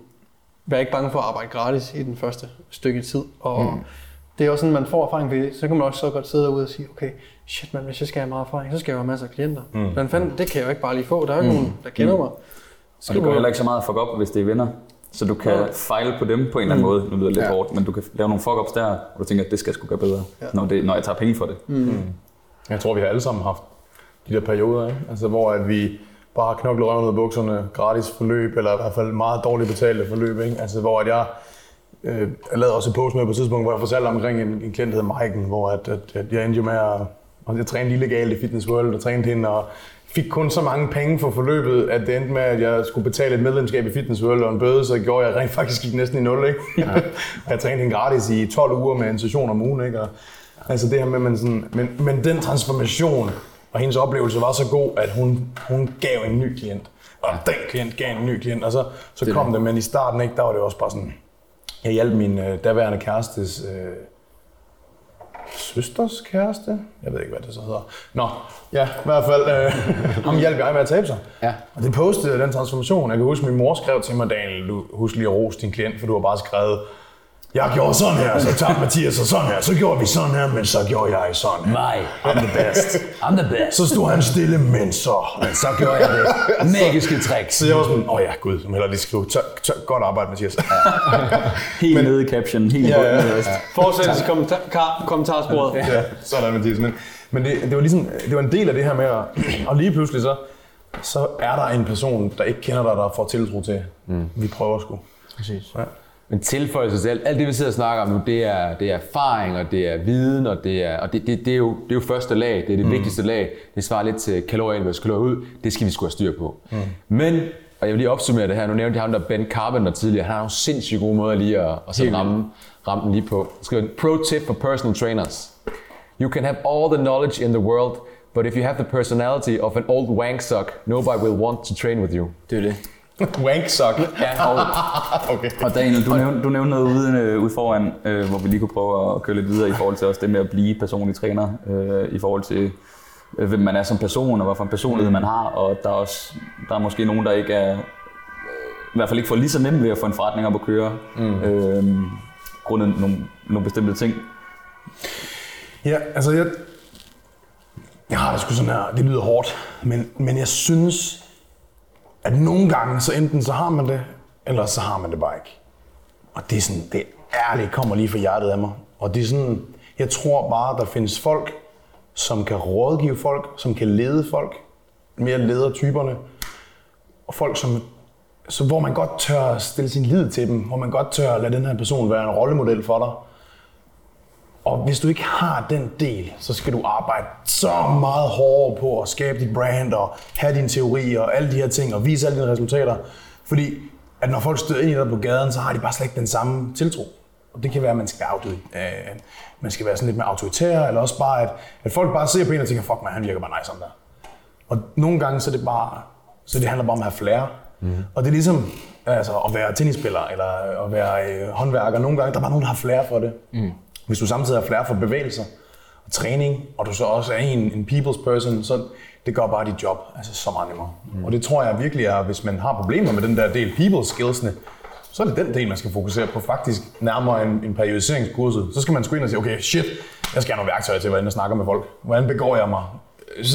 vær ikke bange for at arbejde gratis i den første stykke tid. Og mm. det er også sådan, man får erfaring ved det. Så kan man også så godt sidde derude og sige, okay, shit man, hvis jeg skal have meget erfaring, så skal jeg have masser af klienter. Mm. Men fanden, det kan jeg jo ikke bare lige få. Der er jo ikke mm. nogen, der kender mig. Og det går heller ikke så meget fuck op, hvis det er venner. Så du kan Ja. fejle på dem på en eller anden måde. Nu lyder det lidt Ja. hårdt, men du kan lave nogle fuck-ups der, og du tænker, at det skal jeg sgu gøre bedre, Ja. når, det, når jeg tager penge for det. Jeg tror, vi har alle sammen haft de der perioder, ikke? Altså, hvor at vi bare har knoklet røven ud af bukserne, gratis forløb, eller i hvert fald meget dårligt betalte forløb. Ikke? Altså, hvor at jeg, øh, jeg lavede også et post med på et tidspunkt, hvor jeg fortalte omkring en, en klient, der hedder Maiken, hvor at, at, at jeg endte jo med at, og jeg trænede illegalt i Fitness World, og trænede hende, og fik kun så mange penge for forløbet, at det endte med, at jeg skulle betale et medlemskab i Fitness World og en bøde, så gjorde jeg rent faktisk gik næsten i nul. Ikke? Ja. jeg trænede hende gratis i 12 uger med en session om ugen. Ikke? Og, altså det her med, man sådan, men, men den transformation og hendes oplevelse var så god, at hun, hun gav en ny klient. Og den klient gav en ny klient, og så, så det kom det. Men i starten, ikke, der var det også bare sådan, jeg hjalp min øh, daværende kærestes øh, søsters kæreste. Jeg ved ikke, hvad det så hedder. Nå, ja, i hvert fald, øh, ham hjalp jeg med at tabe sig. Ja. Og det postede den transformation. Jeg kan huske, min mor skrev til mig, Daniel, du husk lige at rose din klient, for du har bare skrevet, jeg gjorde sådan her, så tabte Mathias så sådan her, så gjorde vi sådan her, men så gjorde jeg sådan her. Nej. I'm the best. I'm the best. Så stod han stille, men så... Men så gjorde jeg det magiske trick. Så jeg var sådan, åh oh ja, gud, så må hellere lige skrive, tør, tør, godt arbejde, Mathias. Helt men, nede i caption, helt Ja, ja, ja, ja, ja. Fortsættelse kommentar, kommentarsporet. ja, sådan Mathias. Men, men det, det, var ligesom, det var en del af det her med at... Og lige pludselig så, så er der en person, der ikke kender dig, der får tiltro til, mm. vi prøver sgu. Præcis. Men tilføjelse til alt, alt det, vi sidder og snakker om nu, det er, det er erfaring, og det er viden, og det er, og det, det, det, er, jo, det er jo første lag, det er det mm. vigtigste lag. Det svarer lidt til kalorier ind, kalorier ud. Det skal vi sgu have styr på. Mm. Men, og jeg vil lige opsummere det her, nu nævnte jeg ham der Ben Carpenter tidligere, han har nogle sindssygt gode måder lige at, at så ramme, ramme den lige på. Jeg skriver, pro tip for personal trainers. You can have all the knowledge in the world, but if you have the personality of an old wank sock, nobody will want to train with you. Det er det. Wank sock. Ja, og, Okay. og Daniel, du nævnte, du nævnte noget ude, øh, ude foran, øh, hvor vi lige kunne prøve at køre lidt videre i forhold til også det med at blive personlig træner, øh, i forhold til øh, hvem man er som person, og hvad for en personlighed man har, og der er også der er måske nogen, der ikke er, øh, i hvert fald ikke får lige så nemt ved at få en forretning op at køre, mm. øh, grundet nogle, nogle bestemte ting. Ja, altså jeg, jeg har det sgu sådan her, det lyder hårdt, men, men jeg synes, at nogle gange, så enten så har man det, eller så har man det bare ikke. Og det er sådan, det ærligt kommer lige fra hjertet af mig. Og det er sådan, jeg tror bare, der findes folk, som kan rådgive folk, som kan lede folk, mere ledertyperne, og folk, som, så hvor man godt tør stille sin lid til dem, hvor man godt tør lade den her person være en rollemodel for dig. Og hvis du ikke har den del, så skal du arbejde så meget hårdere på at skabe dit brand og have dine teorier og alle de her ting og vise alle dine resultater. Fordi at når folk støder ind i dig på gaden, så har de bare slet ikke den samme tiltro. Og det kan være, at man skal være, auto, øh, man skal være sådan lidt mere autoritær, eller også bare, at, at folk bare ser på en og tænker, fuck man, han virker bare nice sådan der. Og nogle gange så er det bare, så det handler bare om at have flair. Mm. Og det er ligesom altså, at være tennisspiller eller at være øh, håndværker. Nogle gange der er bare nogen, der har flair for det. Mm. Hvis du samtidig har flair for bevægelser og træning, og du så også er en, en people's person, så det gør bare dit job altså, så meget nemmere. Mm. Og det tror jeg virkelig er, hvis man har problemer med den der del people skillsene, så er det den del, man skal fokusere på, faktisk nærmere en, en periodiseringskurset. Så skal man sgu ind og sige, okay, shit, jeg skal have nogle værktøjer til, hvordan jeg snakker med folk. Hvordan begår jeg mig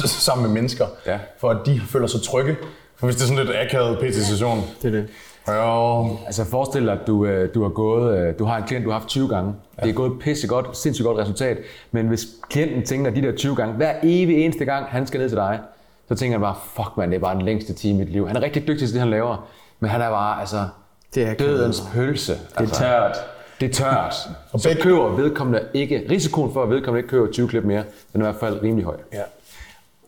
sammen med mennesker, Ja. for at de føler sig trygge. For hvis det er sådan lidt akavet PT-session, Det er det. Jo, Altså forestil dig, at du, øh, du har gået, øh, du har en klient, du har haft 20 gange. Ja. Det er gået pisse godt, sindssygt godt resultat. Men hvis klienten tænker de der 20 gange, hver evig eneste gang, han skal ned til dig, så tænker han bare, fuck man, det er bare den længste time i mit liv. Han er rigtig dygtig til det, han laver. Men han er bare, altså, Det er dødens pølse. Det er altså, tørt. Det er tørt. Og så køber vedkommende ikke, risikoen for, at vedkommende ikke køber 20 klip mere, den er i hvert fald rimelig høj. Ja.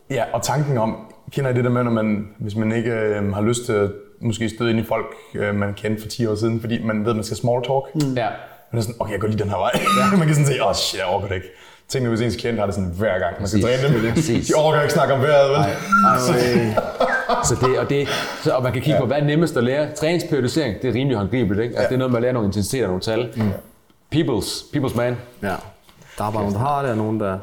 ja, og tanken om, kender I det der med, når man, hvis man ikke øh, har lyst til at måske støde ind i folk, øh, man kendte for 10 år siden, fordi man ved, at man skal small talk. Mm. Ja. Man er sådan, okay, jeg går lige den her vej. Ja. man kan sådan sige, åh oh, shit, jeg overgår det ikke. Tænk nu, hvis ens klient har det sådan hver gang, man skal Præcis. træne dem. Præcis. De overgår ikke snakke om vejret, vel? Så det, og, det, så, og man kan kigge ja. på, hvad er nemmest at lære. Træningsperiodisering, det er rimelig håndgribeligt. Ikke? Altså, Ja. Det er noget med at lære nogle intensiteter, nogle tal. Mm. People's, people's man. Ja. Der er bare nogen, der har det, og nogen, der...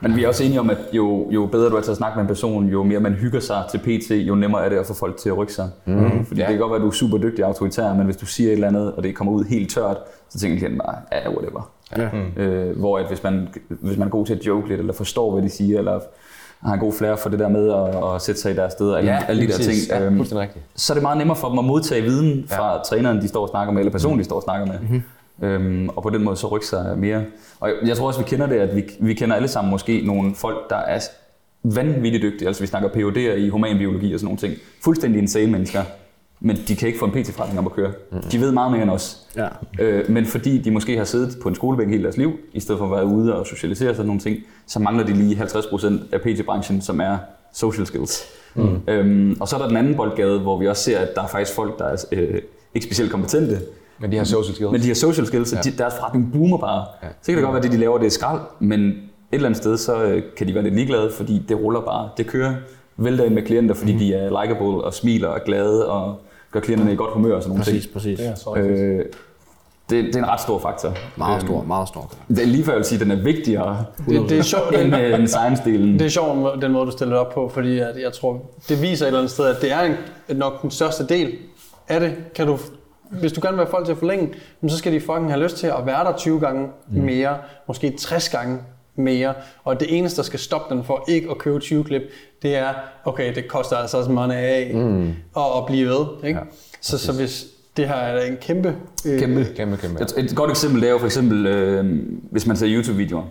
Men vi er også enige om, at jo, jo bedre du er til at snakke med en person, jo mere man hygger sig til PT, jo nemmere er det at få folk til at rykke sig. Mm. Fordi Ja. det kan godt være, at du er super dygtig og autoritær, men hvis du siger et eller andet, og det kommer ud helt tørt, så tænker klienten bare, ja, whatever. Ja. Øh, hvor at hvis, man, hvis man er god til at joke lidt, eller forstår, hvad de siger, eller har en god flair for det der med at, at sætte sig i deres sted, og alle, Ja, alle de der ting, Ja, øhm, så er det meget nemmere for dem at modtage viden fra ja. træneren, de står og snakker med, eller personen, de står og snakker med. Mm-hmm. Øhm, og på den måde så rykke sig mere. Og jeg, tror også, vi kender det, at vi, vi kender alle sammen måske nogle folk, der er vanvittigt dygtige. Altså vi snakker PhD'er i humanbiologi og sådan nogle ting. Fuldstændig insane mennesker. Men de kan ikke få en PT-forretning op at køre. Mm-hmm. De ved meget mere end os. Ja. Øh, men fordi de måske har siddet på en skolebænk hele deres liv, i stedet for at være ude og socialisere sådan nogle ting, så mangler de lige 50% af PT-branchen, som er social skills. Mm. Øhm, og så er der den anden boldgade, hvor vi også ser, at der er faktisk folk, der er øh, ikke specielt kompetente, Men de har social skills. men de har social skills, så de, deres forretning boomer bare. Ja. Så kan det godt være, at det, de laver, det er skrald, men et eller andet sted, så øh, kan de være lidt ligeglade, fordi det ruller bare. Det kører vælter ind med klienter, fordi mm. de er likable og smiler og glade og gør klienterne i godt humør og sådan nogle Præcis, ting. præcis. Ja, rigtigt. Øh, det, det er en ret stor faktor. Meget stor, meget stor. Det er lige før jeg vil sige, at den er vigtigere Det, det er sjovt, end, øh, end science-delen. Det er sjovt, den måde, du stiller det op på, fordi at jeg tror, det viser et eller andet sted, at det er en, nok den største del af det. Kan du, hvis du gerne vil have folk til at forlænge, så skal de fucking have lyst til at være der 20 gange mere, måske 60 gange mere. Og det eneste, der skal stoppe den for ikke at købe 20 klip, det er, okay, det koster altså også money af mm. at blive ved. Ikke? Ja, så, så hvis det her er en kæmpe... Øh, Kæmpe. Kæmpe, kæmpe. Et, et godt eksempel det er jo for eksempel, øh, hvis man ser YouTube-videoer.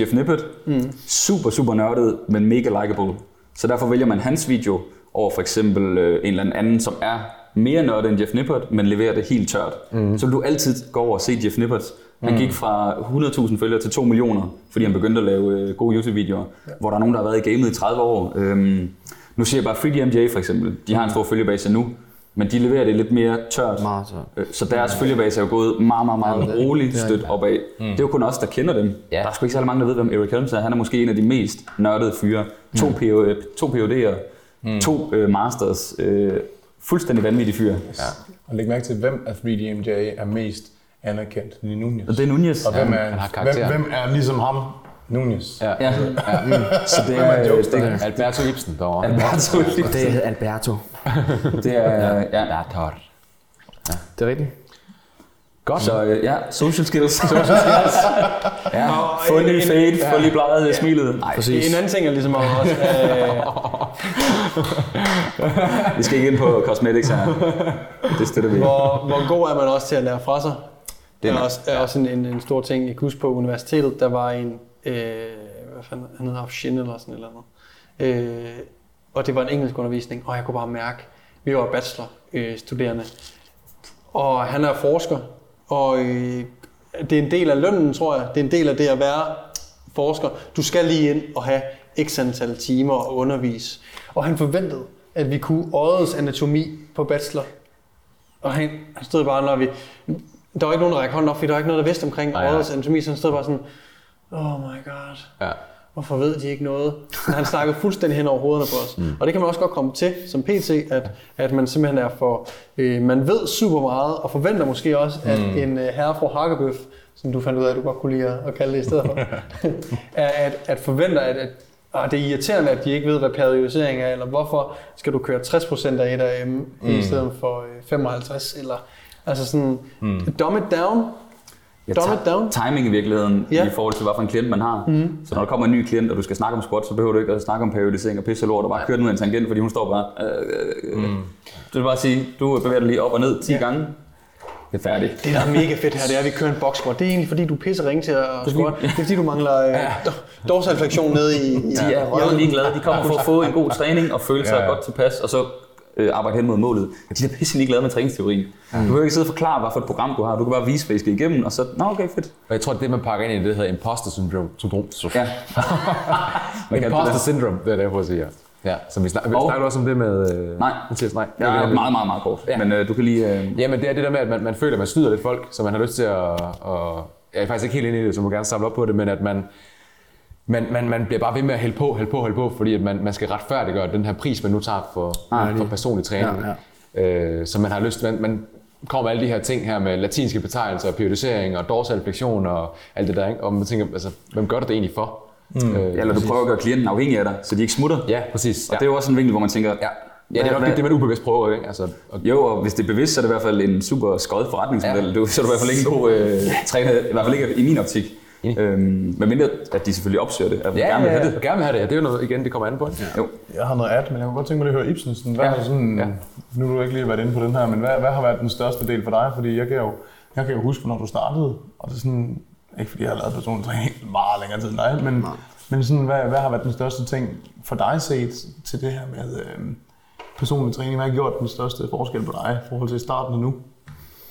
Jeff Nippert, mm. super, super nørdet, men mega likable. Så derfor vælger man hans video over for eksempel øh, en eller anden, som er mere nørdet end Jeff Nippert, men leverer det helt tørt. Mm. Så vil du altid gå over og se Jeff Nippert. Han gik fra 100.000 følgere til 2 millioner, fordi han begyndte at lave øh, gode YouTube-videoer, ja. hvor der er nogen, der har været i gamet i 30 år. Øhm, nu siger jeg bare FreeDMJ for eksempel. De har en stor følgebase nu, men de leverer det lidt mere tørt. Meget tørt. Øh, Så deres følgebase er jo gået meget, meget, meget roligt stødt opad. Mm. Det er jo kun os, der kender dem. Ja. Der er sgu ikke særlig mange, der ved, hvem Eric Helms er. Han er måske en af de mest nørdede fyre. To, mm. PO, to PhD'er, mm. to øh, masters. Øh, fuldstændig vanvittige fyre. Ja. Og læg mærke til, hvem af 3DMJ er mest anerkendt. Det er Nunez. Og det er Nunez. Og hvem er, han har hvem, hvem er ligesom ham? Nunez. Ja. Ja. Så det er jokes, det, er Alberto Ibsen derovre. Alberto. Og det er Alberto. Det er, ja. Alberto. Det er rigtigt. Godt. Så øh, ja, social skills. Social skills. ja, få en ny fade, få lige bleget ja. smilet. Nej, Præcis. En anden ting er ligesom også, øh, vi skal ikke ind på cosmetics her. Det støtter vi. hvor, hvor god er man også til at lære fra sig. Det er, også, er også en, en, en stor ting. Jeg kan huske på universitetet, der var en, øh, hvad fanden, han hedder Shin eller sådan et eller andet. Øh, og det var en engelsk undervisning, og jeg kunne bare mærke, vi var bachelor øh, studerende, og han er forsker, og øh, det er en del af lønnen, tror jeg. Det er en del af det at være forsker. Du skal lige ind og have x antal timer og undervise. Og han forventede, at vi kunne øjets anatomi på bachelor. Og han, han stod bare, når vi... Der var ikke nogen, der række hånden op, fordi der var ikke noget, der vidste omkring øjets anatomi, så han stod bare sådan, oh my god, Ja. Hvorfor ved de ikke noget? Men han snakkede fuldstændig hen over hovederne på os. Mm. Og det kan man også godt komme til som PT, at, at man simpelthen er for... Øh, man ved super meget, og forventer måske også, at mm. en øh, herre fra Hakkebøf, som du fandt ud af, at du godt kunne lide at, kalde det i stedet for, at, at, forventer, at, at ah, det er irriterende, at de ikke ved, hvad periodisering er, eller hvorfor skal du køre 60% af et af M mm. i stedet for øh, 55, eller altså sådan, mm. dumb it down, Ja, dumb it down. Timing i virkeligheden Ja. i forhold til, hvad for en klient man har. Mm. Så når der kommer en ny klient, og du skal snakke om squat, så behøver du ikke at snakke om periodisering og pisse lort, og bare køre den ud af en tangent, fordi hun står bare... Øh, øh, mm. Du vil bare sige, du bevæger dig lige op og ned 10 ja. gange. Det er færdigt. Det, der er mega fedt her, det er, at vi kører en box squat. Det er egentlig, fordi du pisser ringe til at squat. Det er, fordi du mangler øh, do- dorsalflektion nede i... i De er røven ligeglade. De kommer for at få en god træning og føle sig ja, ja. godt tilpas, og så øh, arbejde hen mod målet. Men de er pisse ligeglade med træningsteorien. Mm. Du behøver ikke sidde og forklare, hvad for et program du har. Du kan bare vise, hvad I skal igennem, og så, nå okay, fedt. Og jeg tror, det man pakker ind i, det hedder imposter syndrome. syndrom. Ja. Man kan Imposter det. syndrome, det er det, jeg prøver at sige, ja. Ja, så vi snakker, Og- snakker du også om det med... Øh, Nej. Mathias, nej. Jeg er meget, meget, meget kort. Ja. Men øh, du kan lige... Øh, Jamen, det er det der med, at man, man føler, at man snyder lidt folk, så man har lyst til at... at jeg er faktisk ikke helt inde i det, så må gerne samle op på det, men at man, man, man, man bliver bare ved med at hælde på, hælde på, hælde på, fordi at man, man skal retfærdiggøre den her pris, man nu tager for, Ah, for personlig træning. Ja, ja. Øh, så man har lyst man, man kommer med alle de her ting her med latinske betegnelser, periodisering og dorsalflektion og alt det der, ikke? og man tænker, altså, hvem gør du det egentlig for? Mm. Øh, eller du prøver at gøre klienten afhængig af dig, så de ikke smutter. Ja, præcis. Og det er jo også en vinkel, hvor man tænker, Ja, ja det er nok det, det, man ubevidst prøver, ikke? Altså, og, Jo, og hvis det er bevidst, så er det i hvert fald en super skød forretningsmodel. Ja. Du, så er du i hvert fald ikke en god øh, træner, i hvert fald ikke i min optik. Øhm, men mindre, at de selvfølgelig opsøger det, at ja, gerne vil have det. gerne vil have det. Ja, det er jo noget, igen, det kommer an på. Ja. Jo. Jeg har noget ad, men jeg kunne godt tænke mig at høre Ibsen. Sådan, hvad Ja. ja. sådan, Ja. Nu har du ikke lige været inde på den her, men hvad, hvad har været den største del for dig? Fordi jeg kan jo, jeg kan jo huske, når du startede, og det er sådan, ikke fordi jeg har lavet personlig træning meget længere tid end dig, men, men sådan, hvad, hvad har været den største ting for dig set til det her med øh, personlig træning? Hvad har gjort den største forskel på dig i forhold til starten og nu?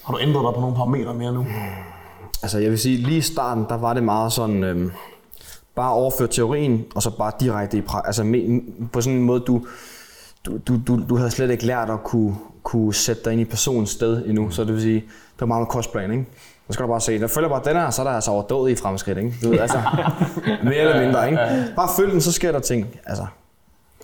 Har du ændret dig på nogle parametre mere nu? Altså jeg vil sige, lige i starten, der var det meget sådan, øhm, bare overføre teorien, og så bare direkte i praksis. Altså me- på sådan en måde, du, du, du, du, du havde slet ikke lært at kunne, kunne sætte dig ind i personens sted endnu. Så det vil sige, det var meget med kostplan, ikke? Så skal du bare se, der følger bare den her, så er der altså overdået i fremskridt, ikke? Du ved, altså, mere eller mindre, ikke? Bare følg den, så sker der ting. Altså,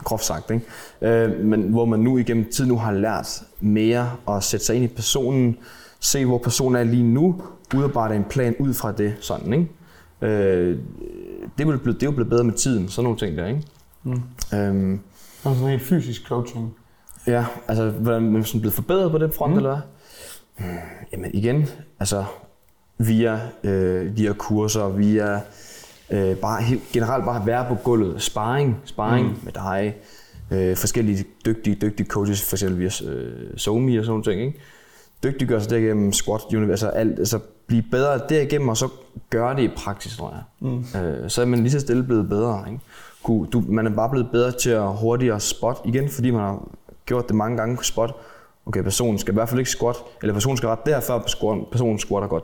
groft sagt, ikke? Øh, men hvor man nu igennem tid nu har lært mere at sætte sig ind i personen, se hvor personen er lige nu, udarbejde en plan ud fra det, sådan, ikke? Øh, det, er jo blevet, det er jo blevet bedre med tiden, sådan nogle ting der, ikke? Mm. Øhm, Så sådan helt fysisk coaching. Ja, altså, hvordan er sådan blevet forbedret på den front, mm. eller hvad? Hmm, Jamen igen, altså via, øh, via kurser, via øh, bare helt generelt bare være på gulvet, sparring, sparring mm. med dig, øh, forskellige dygtige, dygtige coaches, for eksempel via øh, SoMe og sådan nogle ting, ikke? Dygtiggøre sig derigennem squat, universe, altså, alt, altså blive bedre derigennem, og så gøre det i praksis, tror jeg. Mm. Øh, så er man lige så stille blevet bedre, ikke? Du, man er bare blevet bedre til at hurtigere spot igen, fordi man har gjort det mange gange spot, okay, personen skal i hvert fald ikke squat, eller personen skal ret derfør, squat- personen squatter godt.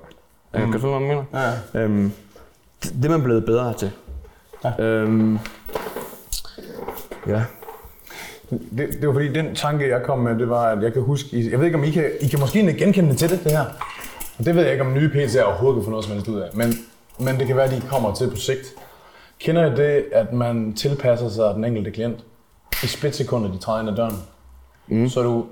Mm. Kan du forstå, hvad jeg mener? Ja. Øhm, det det er man blevet bedre til. Ja. Øhm, ja. Det, det var fordi, den tanke, jeg kom med, det var, at jeg kan huske, jeg ved ikke, om I kan, I kan måske genkende til det, det her. Og det ved jeg ikke, om nye PC'er overhovedet kan få noget som helst ud af. Men, men det kan være, at de kommer til på sigt. Kender I det, at man tilpasser sig den enkelte klient i splitsekunder, de træder ind ad døren? Mm. Så, du,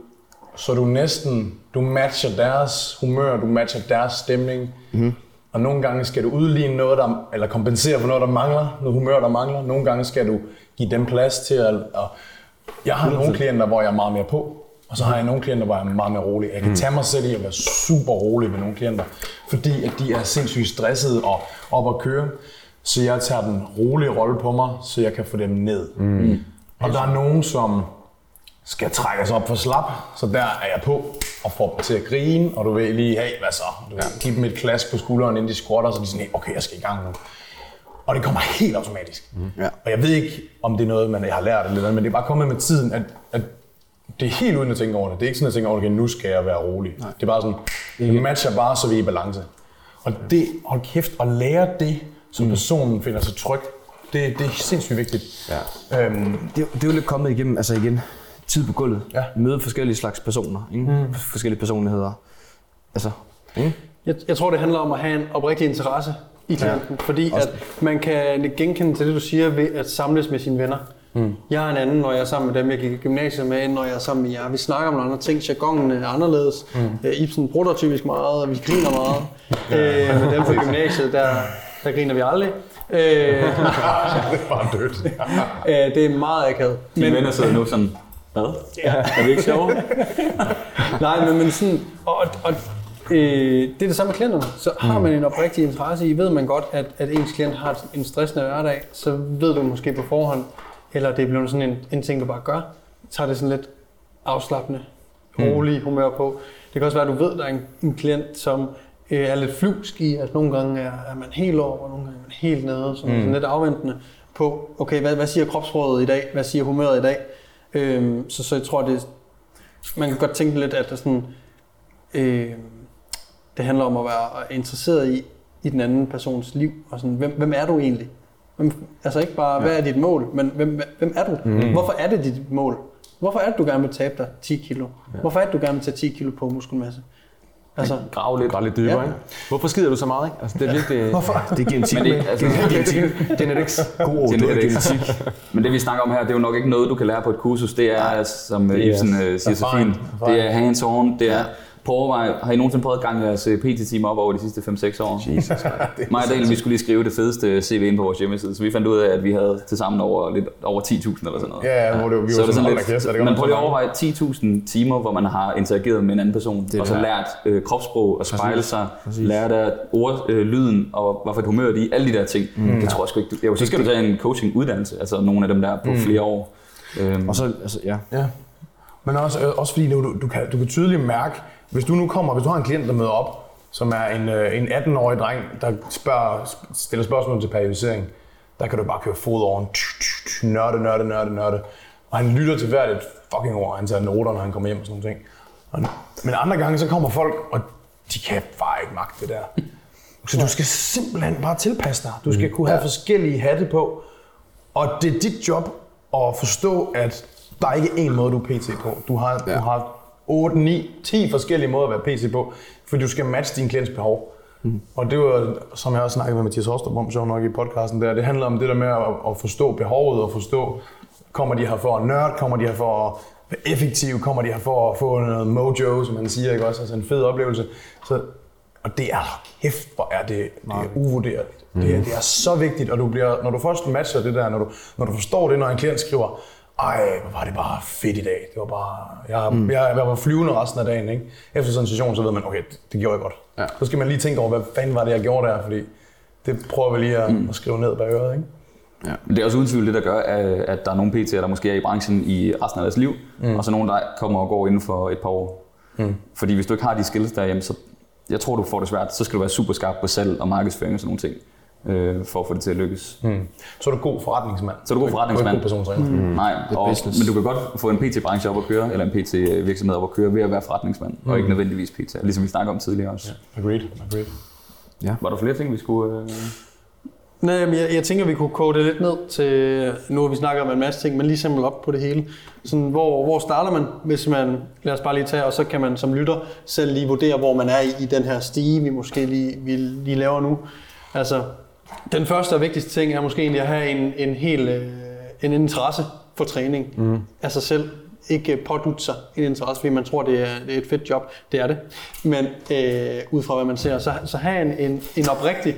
så du næsten, du matcher deres humør, du matcher deres stemning. Mm. Og nogle gange skal du udligne noget, der, eller kompensere for noget, der mangler, noget humør, der mangler. Nogle gange skal du give dem plads til at... at jeg har nogle klienter, hvor jeg er meget mere på, og så har jeg nogle klienter, hvor jeg er meget mere rolig. Jeg kan tage mig selv i at være super rolig ved nogle klienter, fordi at de er sindssygt stressede og op at køre. Så jeg tager den rolige rolle på mig, så jeg kan få dem ned. Mm. Og der er nogen, som skal trækkes op for slap, så der er jeg på og får dem til at grine, og du ved lige, hey, hvad så? Du ved, give dem et klask på skulderen, inden de squatter, så de er sådan, hey, okay, jeg skal i gang nu. Og det kommer helt automatisk. Mm. Ja. Og jeg ved ikke, om det er noget, man jeg har lært eller noget, men det er bare kommet med tiden, at, at det er helt uden at tænke over det. Det er ikke sådan, at jeg tænker over, okay, nu skal jeg være rolig. Nej. Det er bare sådan, det matcher bare, så vi er i balance. Og det, hold kæft, at lære det, så personen finder sig tryg, det, det er sindssygt vigtigt. Ja. Øhm, Det, det er jo lidt kommet igennem, altså igen, tid på gulvet. Ja. Møde forskellige slags personer, ikke? Mm. forskellige personligheder. Altså, ikke? Jeg, jeg tror, det handler om at have en oprigtig interesse i klienten, ja. fordi at man kan genkende til det, du siger, ved at samles med sine venner. Mm. Jeg har en anden, når jeg er sammen med dem, jeg gik i gymnasiet med, end når jeg er sammen med jer. Vi snakker om nogle andre ting, jargonen er anderledes. Mm. Ibsen brutter typisk meget, og vi griner meget. øh, med dem fra gymnasiet, der, der griner vi aldrig. Øh, det er bare dødt. øh, det er meget akavet. Dine venner sidder nu sådan, hvad? Ja. Er det ikke sjovt? Nej, men, men sådan, og, og øh, det er det samme med klienterne. Så har man en oprigtig interesse i, ved man godt, at, at ens klient har en stressende hverdag, så ved du måske på forhånd, eller det er blevet sådan en, en ting, du bare gør, tager det sådan lidt afslappende, rolig humør på. Det kan også være, at du ved, at der er en, en klient, som øh, er lidt flyvsk i, at nogle gange er, er man helt over, og nogle gange er man helt nede, så mm. sådan lidt afventende på, okay, hvad, hvad siger kropsrådet i dag? Hvad siger humøret i dag? Øhm, så, så jeg tror, det, man kan godt tænke lidt, at det, sådan, øh, det handler om at være interesseret i, i den anden persons liv. Og sådan, hvem, hvem er du egentlig? Hvem, altså ikke bare, ja. hvad er dit mål, men hvem, hvem er du? Mm. Hvorfor er det dit mål? Hvorfor er det, du gerne vil tabe dig 10 kilo? Ja. Hvorfor er det, du gerne vil tage 10 kilo på muskelmasse? Altså, Grav lidt, grav lidt dybere, Ja. ikke? Hvorfor skider du så meget, ikke? Altså, det er virkelig... Hvorfor? Det er genetik. Men det, altså, Genetics. God ord, er Genetics. genetik. Men det vi snakker om her, det er jo nok ikke noget, du kan lære på et kursus. Det er, som det er Ibsen øh, siger så fint, det er hands-on, det er på overvej. Har I nogensinde prøvet at gange jeres øh, PT-timer op over de sidste 5-6 år? Jesus. Mig og Daniel, vi skulle lige skrive det fedeste CV ind på vores hjemmeside, så vi fandt ud af, at vi havde til sammen over, lidt over 10.000 eller sådan noget. Ja, ja, hvor det, vi så var er det sådan, da kæft, det lidt, man prøver så lige at overveje 10.000 timer, hvor man har interageret med en anden person, Det og så lært øh, kropssprog og spejle sig, lært af ord, øh, lyden og hvad for et humør de alle de der ting. Mm. Det tror jeg sgu ikke. Du, jo, så skal du tage en coaching-uddannelse, altså nogle af dem der på flere år. Øhm, Og så, altså, ja. Ja. Men også, øh, også fordi du, du, kan, du kan tydeligt mærke, hvis du nu kommer, hvis du har en klient, der møder op, som er en, øh, en 18-årig dreng, der spørger, stiller spørgsmål til periodisering, der kan du bare køre fod over en nørde, nørde, nørde, nørde. Og han lytter til hvert et fucking ord, han tager noter, når han kommer hjem og sådan nogle ting. Men andre gange, så kommer folk, og de kan bare ikke magte det der. Så du skal simpelthen bare tilpasse dig. Du skal kunne have forskellige hatte på. Og det er dit job at forstå, at der er ikke én måde, du er PT på. Du har, ja. du har 8, 9, 10 forskellige måder at være PT på, fordi du skal matche din klients behov. Mm. Og det var, som jeg også snakkede med Mathias Hostrup om, sjov nok i podcasten der, det handler om det der med at, at forstå behovet og forstå, kommer de her for at nørde, kommer de her for at være effektive, kommer de her for at få noget mojo, som man siger, ikke også? Altså en fed oplevelse. Så, og det er, kæft, hvor er det, det er uvurderet. Mm. Det, er, det er så vigtigt, og du bliver, når du først matcher det der, når du, når du forstår det, når en klient skriver, ej, hvor var det bare fedt i dag. Det var bare, jeg, mm. jeg, jeg var flyvende resten af dagen. Ikke? Efter sådan en session, så ved man, okay, det, det gjorde jeg godt. Ja. Så skal man lige tænke over, hvad fanden var det, jeg gjorde der, fordi det prøver vi lige at, mm. at skrive ned bag øret. Ikke? Ja. Men det er også uden tvivl det, der gør, at der er nogle PT'er, der måske er i branchen i resten af deres liv, mm. og så nogle, der kommer og går inden for et par år. Mm. Fordi hvis du ikke har de skills der, jamen, så jeg tror, du får det svært. Så skal du være super skarp på salg og markedsføring og sådan nogle ting. Øh, for at få det til at lykkes. Mm. Så er du god forretningsmand. Så er du god forretningsmand. Du er ikke god persontræner. Mm. Nej, og, business. men du kan godt få en PT-branche op at køre, eller en PT-virksomhed op at køre ved at være forretningsmand, mm. og ikke nødvendigvis PT, ligesom vi snakkede om tidligere også. Agreed. Agreed. Var der flere ting, vi skulle... Øh... Nej, men jeg, jeg tænker, vi kunne koge det lidt ned til, nu har vi snakket om en masse ting, men lige samle op på det hele. Sådan, hvor, hvor starter man, hvis man, lad os bare lige tage, og så kan man som lytter selv lige vurdere, hvor man er i, i den her stige, vi måske lige, vi lige laver nu. Altså, den første og vigtigste ting er måske egentlig at have en, en hel øh, en interesse for træning mm. af sig selv. Ikke pådutte sig en interesse, fordi man tror, det er, det er et fedt job. Det er det. Men øh, ud fra hvad man ser, så, så have en, en, en oprigtig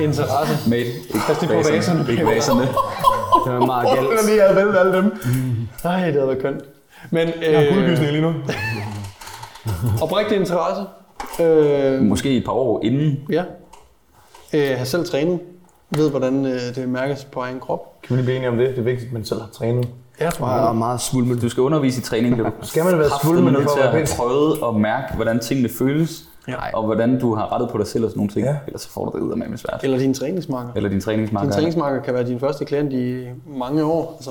interesse. Mate, ikke Pas på vaserne. Ikke vaserne. Det var meget galt. Jeg lige havde væltet alle dem. Nej, det havde været kønt. Men Jeg har øh, lige nu. oprigtig interesse. Øh, Måske et par år inden. ja. Øh, have selv trænet. Ved, hvordan øh, det mærkes på egen krop. Kan vi lige blive enige om det? Det er vigtigt, at man selv har trænet. Jeg tror, Jeg er meget svulmet. Du skal undervise i træning. Du Skal man være nødt for til at at være have pænt? prøvet at mærke, hvordan tingene føles, Ja. og hvordan du har rettet på dig selv og sådan nogle ting. Ja. Ellers så får du det ud af med svært. Eller din træningsmarker. Eller din træningsmarker. Din træningsmarker kan være din første klient i mange år. Altså,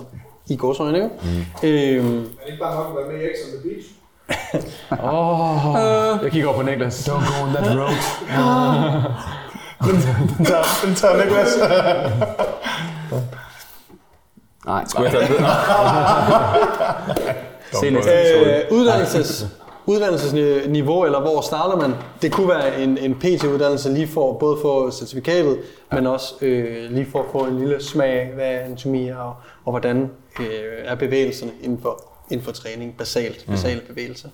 i godsøjne, ikke? Mm. Øhm, Er det ikke bare nok at være med i X on the Beach? Jeg kigger over på Niklas. Don't go on that road. den tager, den tager Niklas. Nej, Skulle jeg tage? Se næste øh, uddannelses, uddannelsesniveau, eller hvor starter man? Det kunne være en, en PT-uddannelse lige for både få certifikatet, ja. men også øh, lige for at få en lille smag af, hvad anatomi er, og, og hvordan øh, er bevægelserne inden for, inden for træning, basalt, basale mm. bevægelser.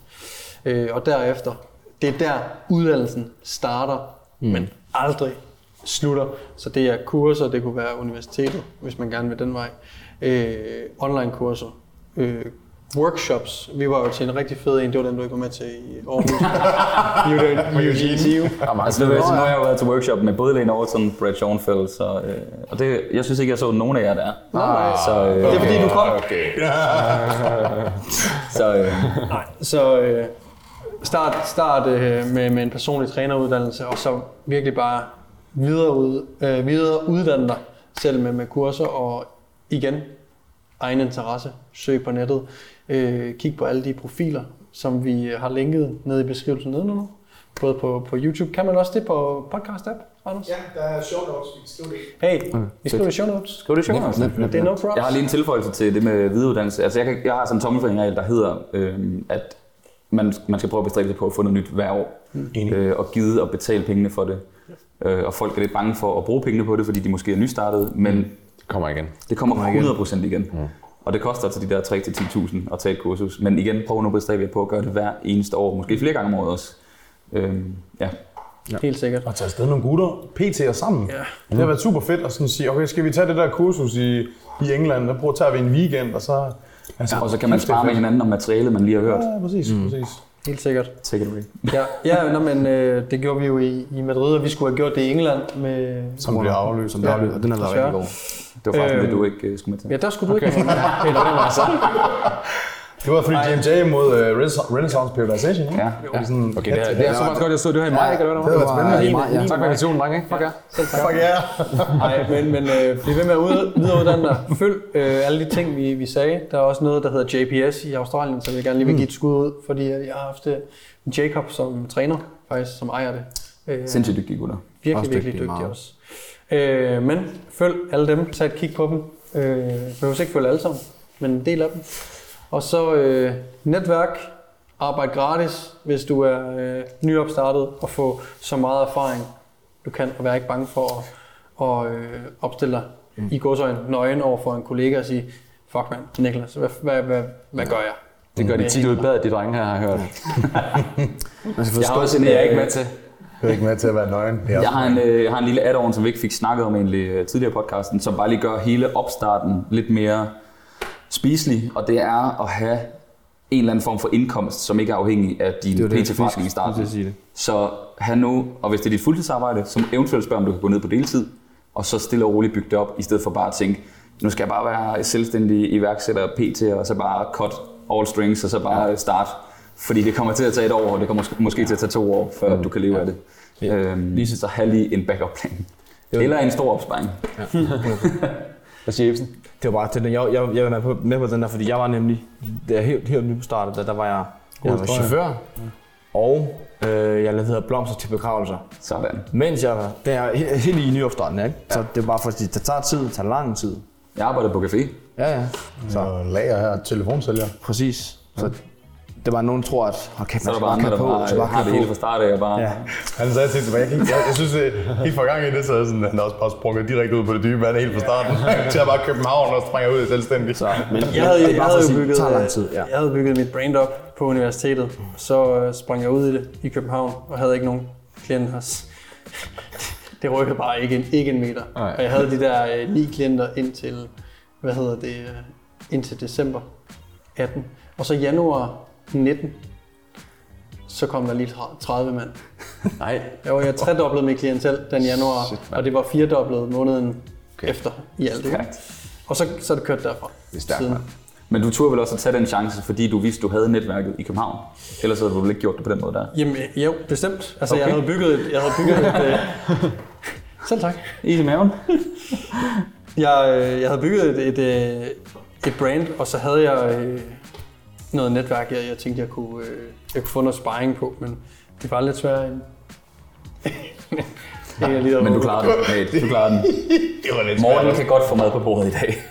Øh, og derefter, det er der uddannelsen starter, mm. men aldrig slutter. Så det er kurser, det kunne være universitetet, hvis man gerne vil den vej. Øh, online kurser, øh, workshops. Vi var jo til en rigtig fed en, det var den, du ikke var med til i Aarhus. UGTU. Altså, det nu har jeg jo været til workshop med både Lene Overton, Brad Schoenfeld, så, øh, og det, jeg synes ikke, jeg så nogen af jer der. Nej, Så, øh, det er fordi, du kom. så øh, Nej, så øh, start, start øh, med, med en personlig træneruddannelse, og så virkelig bare videre, ud, øh, videre uddanne dig selv med, med kurser, og igen, egen interesse, søg på nettet, øh, kig på alle de profiler, som vi har linket nede i beskrivelsen nedenunder, både på, på YouTube. Kan man også det på podcast-app, Anders? Ja, der er show notes, vi kan skrive det. Hey, vi skriver i show notes. Skriv det show notes. Det er no props. Jeg har lige en tilføjelse til det med videreuddannelse. Altså, jeg, kan, jeg har sådan en tommelfingerregel, der hedder, øh, at man, man skal prøve at bestræbe sig på at få noget nyt hver år. Enig. Øh, og givet at betale pengene for det. Øh, og folk er lidt bange for at bruge pengene på det, fordi de måske er nystartet, men Kommer igen. det kommer 100% igen. Mm. Og det koster altså de der 3-10.000 at tage et kursus. Men igen, prøv nu at bestræbe jer på at gøre det hver eneste år. Måske flere gange om året også. Øhm, ja. Helt sikkert. Og tage afsted nogle gutter, PT'er sammen. Ja. Det har været super fedt at sådan sige, okay, skal vi tage det der kursus i, i England, der prøver tager vi en weekend, og så... Altså, Og så kan man det spare med hinanden om materiale, man lige har hørt. Ja, præcis, mm. præcis. Helt sikkert. Take it away. Ja, ja nå, men øh, det gjorde vi jo i, i Madrid, og vi skulle have gjort det i England med... Som bliver afløst. Som det er, og den har været rigtig god. Det var faktisk Øhm, det, du ikke uh, skulle med til. Ja, der skulle du ikke have været med. Eller hvad var så? Det var fordi JMJ mod uh, Renaissance- Renaissance Periodization, ikke? Ja. Det er sådan, Okay, det er, det er så meget godt, jeg så det her i maj, ikke? Hvad det var? spændende. maj, ja. Tak for invitationen, drenge. ikke? Fuck ja. Fuck yeah. Nej, men, men øh, bliv ved med at ud, videreuddanne dig. Følg øh, alle de ting, vi, vi sagde. Der er også noget, der hedder JPS i Australien, som jeg gerne lige vil give et skud ud, fordi jeg har haft øh, Jacob som træner, faktisk, som ejer det. Øh, Sindssygt dygtige gutter. virkelig, Også virkelig dygtige, dygtig også. Øh, men følg alle dem, tag et kig på dem. Øh, behøver ikke følge alle sammen, men en del af dem. Og så øh, netværk, arbejde gratis, hvis du er øh, nyopstartet, og få så meget erfaring du kan, og være ikke bange for at, at øh, opstille dig mm. i godsøjne nøgen over for en kollega og sige, fuck mand, Niklas, hvad, hvad, hvad, hvad gør jeg? Det gør de tit ud i badet, de drenge her har hørt. Man skal Jeg har også en, er jeg øh, ikke med til. Jeg er ikke med til at være nøgen. Er Jeg har en, øh, jeg har en lille add-on, som vi ikke fik snakket om egentlig øh, tidligere i podcasten, som bare lige gør hele opstarten lidt mere spiselig, og det er at have en eller anden form for indkomst, som ikke er afhængig af din PT-forretning i starten. Så have nu, og hvis det er dit fuldtidsarbejde, som eventuelt spørger, om du kan gå ned på deltid, og så stille og roligt bygge det op, i stedet for bare at tænke, nu skal jeg bare være selvstændig iværksætter PT, og så bare cut all strings, og så bare start. Fordi det kommer til at tage et år, og det kommer måske, måske til at tage to år, før du kan leve af det. Øhm, lige så have lige en backup plan. Eller en stor opsparing. Hvad siger Ibsen? Det var bare til den. Jeg, jeg, jeg var med på, med på den der, fordi jeg var nemlig, jeg helt, helt ny på startet, der, der var jeg, jeg var chauffør. Og øh, jeg lavede blomster til begravelser. Sådan. Mens jeg var der he- helt i nyopstarten, ikke? Så det er bare fordi, det tager tid, det tager lang tid. Jeg arbejder på café. Ja, ja. Så Og lager her, telefonsælger. præcis. Så det var nogen tror, at hold kæft, Så man skal bare køre på, bare så bare øh, har det køre hele fra start af. Bare, Ja. Han sagde til mig, jeg, jeg, jeg synes, at helt for gang i det, så er jeg sådan, han er også bare sprunget direkte ud på det dybe vand helt fra starten. til at bare København og springer ud selvstændigt. Så, men Jeg havde, jeg bare havde, sige, bygget, tager lang øh, tid. Ja. jeg havde bygget mit brand op på universitetet. Så øh, sprang jeg ud i det i København og havde ikke nogen klienter. Det rykkede bare ikke en, ikke en meter. Nej. Og jeg havde de der øh, ni klienter indtil, hvad hedder det, øh, indtil december 18. Og så januar 19, så kom der lige 30 mand. Nej. Jeg var jeg tredoblede mit klientel den januar, Shit, og det var firedoblet måneden Okay. efter i alt. Ikke? Og så, så er det kørt derfra. Det er stærkt. Men du turde vel også at tage den chance, fordi du vidste, du havde netværket i København. Ellers havde du vel ikke gjort det på den måde der. Jamen, øh, jo, bestemt. Altså, okay. jeg havde bygget et... Jeg havde bygget et øh... Selv tak. Is i maven. Jeg, øh, jeg havde bygget et, et, øh, et brand, og så havde jeg øh, noget netværk, jeg, jeg tænkte, jeg kunne, øh, jeg kunne få noget sparring på, men det var lidt sværere end... Er lige Men du klarede den. Hey, du klarede den. Det var lidt Morten kan godt få mad på bordet i dag.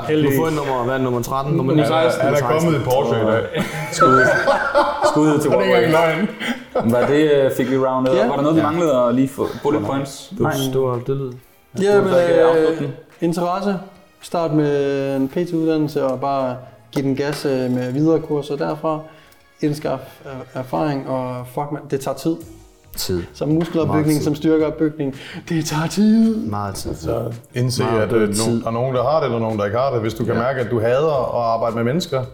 Du heldigvis. får en nummer, hvad er nummer 13? Nummer Nummer 9? 16. Han er kommet i Porsche i dag. Skud, skud til Det er ikke Huawei. løgn. Var det, øh, fik vi roundet? Ja. Var der noget, vi manglede at lige få bullet points? Du, du har det lyd. Ja, men, øh, interesse. Start med en PT-uddannelse og bare give den gas øh, med videre kurser derfra. Indskaf øh, erfaring, og fuck man, det tager tid. Tid. Som muskelopbygning, som styrkeopbygning. Det tager tid. Meget tid. Så indse, Meget at øh, no, der er nogen, der har det, eller nogen, der ikke har det. Hvis du kan mærke, at du hader at arbejde med mennesker,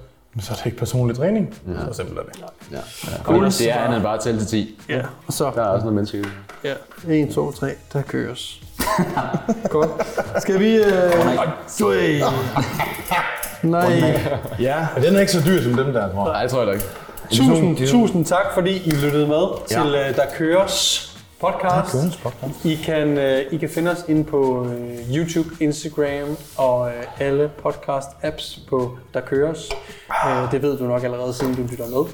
så er det ikke personlig træning. Så simpelt er det. Ja. Cool. Det er andet end bare at tælle til 10. Ja, og så Der er også noget menneske ja, 1, 2, 3, der køres. Godt. Skal vi... Øh... Nej. Ja. Men den er ikke så dyr som dem der, tror jeg. Nej, det tror jeg da ikke. Tusind, tusind tak, fordi I lyttede med til uh, Der Køres podcast. podcast. I kan, uh, I kan finde os inde på uh, YouTube, Instagram og uh, alle podcast-apps på Der Køres. Uh, det ved du nok allerede, siden du lytter med.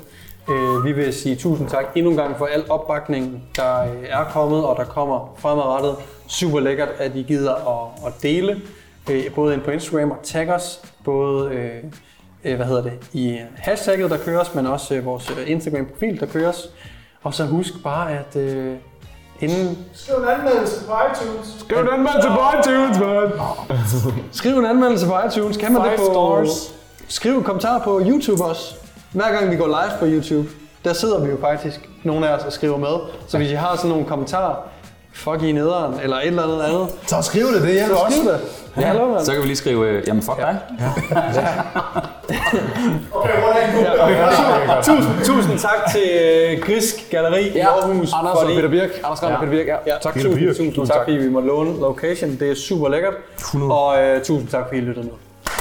Uh, vi vil sige tusind tak endnu en gang for al opbakningen, der uh, er kommet og der kommer fremadrettet. Super lækkert, at I gider at, at dele, uh, både ind på Instagram og tag os, både uh, øh, hvad hedder det, i hashtagget, der køres, men også øh, vores øh, Instagram-profil, der køres. Og så husk bare, at øh, inden... Skriv en anmeldelse på iTunes. Skriv den mand til iTunes, man! Skriv en anmeldelse på iTunes. Kan man det på... stars. Skriv en kommentar på YouTube også. Hver gang vi går live på YouTube, der sidder vi jo faktisk, nogle af os, og skriver med. Så hvis I har sådan nogle kommentarer, fuck I nederen, eller et eller andet andet, Så skriv det, det hjælper så også. det. Ja, hallo. Så kan vi lige skrive, øh, jamen fuck dig. Okay, hvordan? Tusind, tusind tak til øh, Grisk Galleri i Aarhus. Anders og Peter Birk. Anders Ravn og Peter Birk, ja. Ja, tak. Tusind, Birk. tusind tak, fordi vi måtte låne location. Det er super lækkert. Og øh, tusind tak, fordi I lyttede med.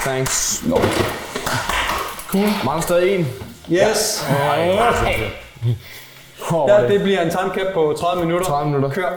Thanks. Nå. Mangler stadig en. Yes! Ja, det bliver en timecap på 30 minutter. 30 minutter. Kør.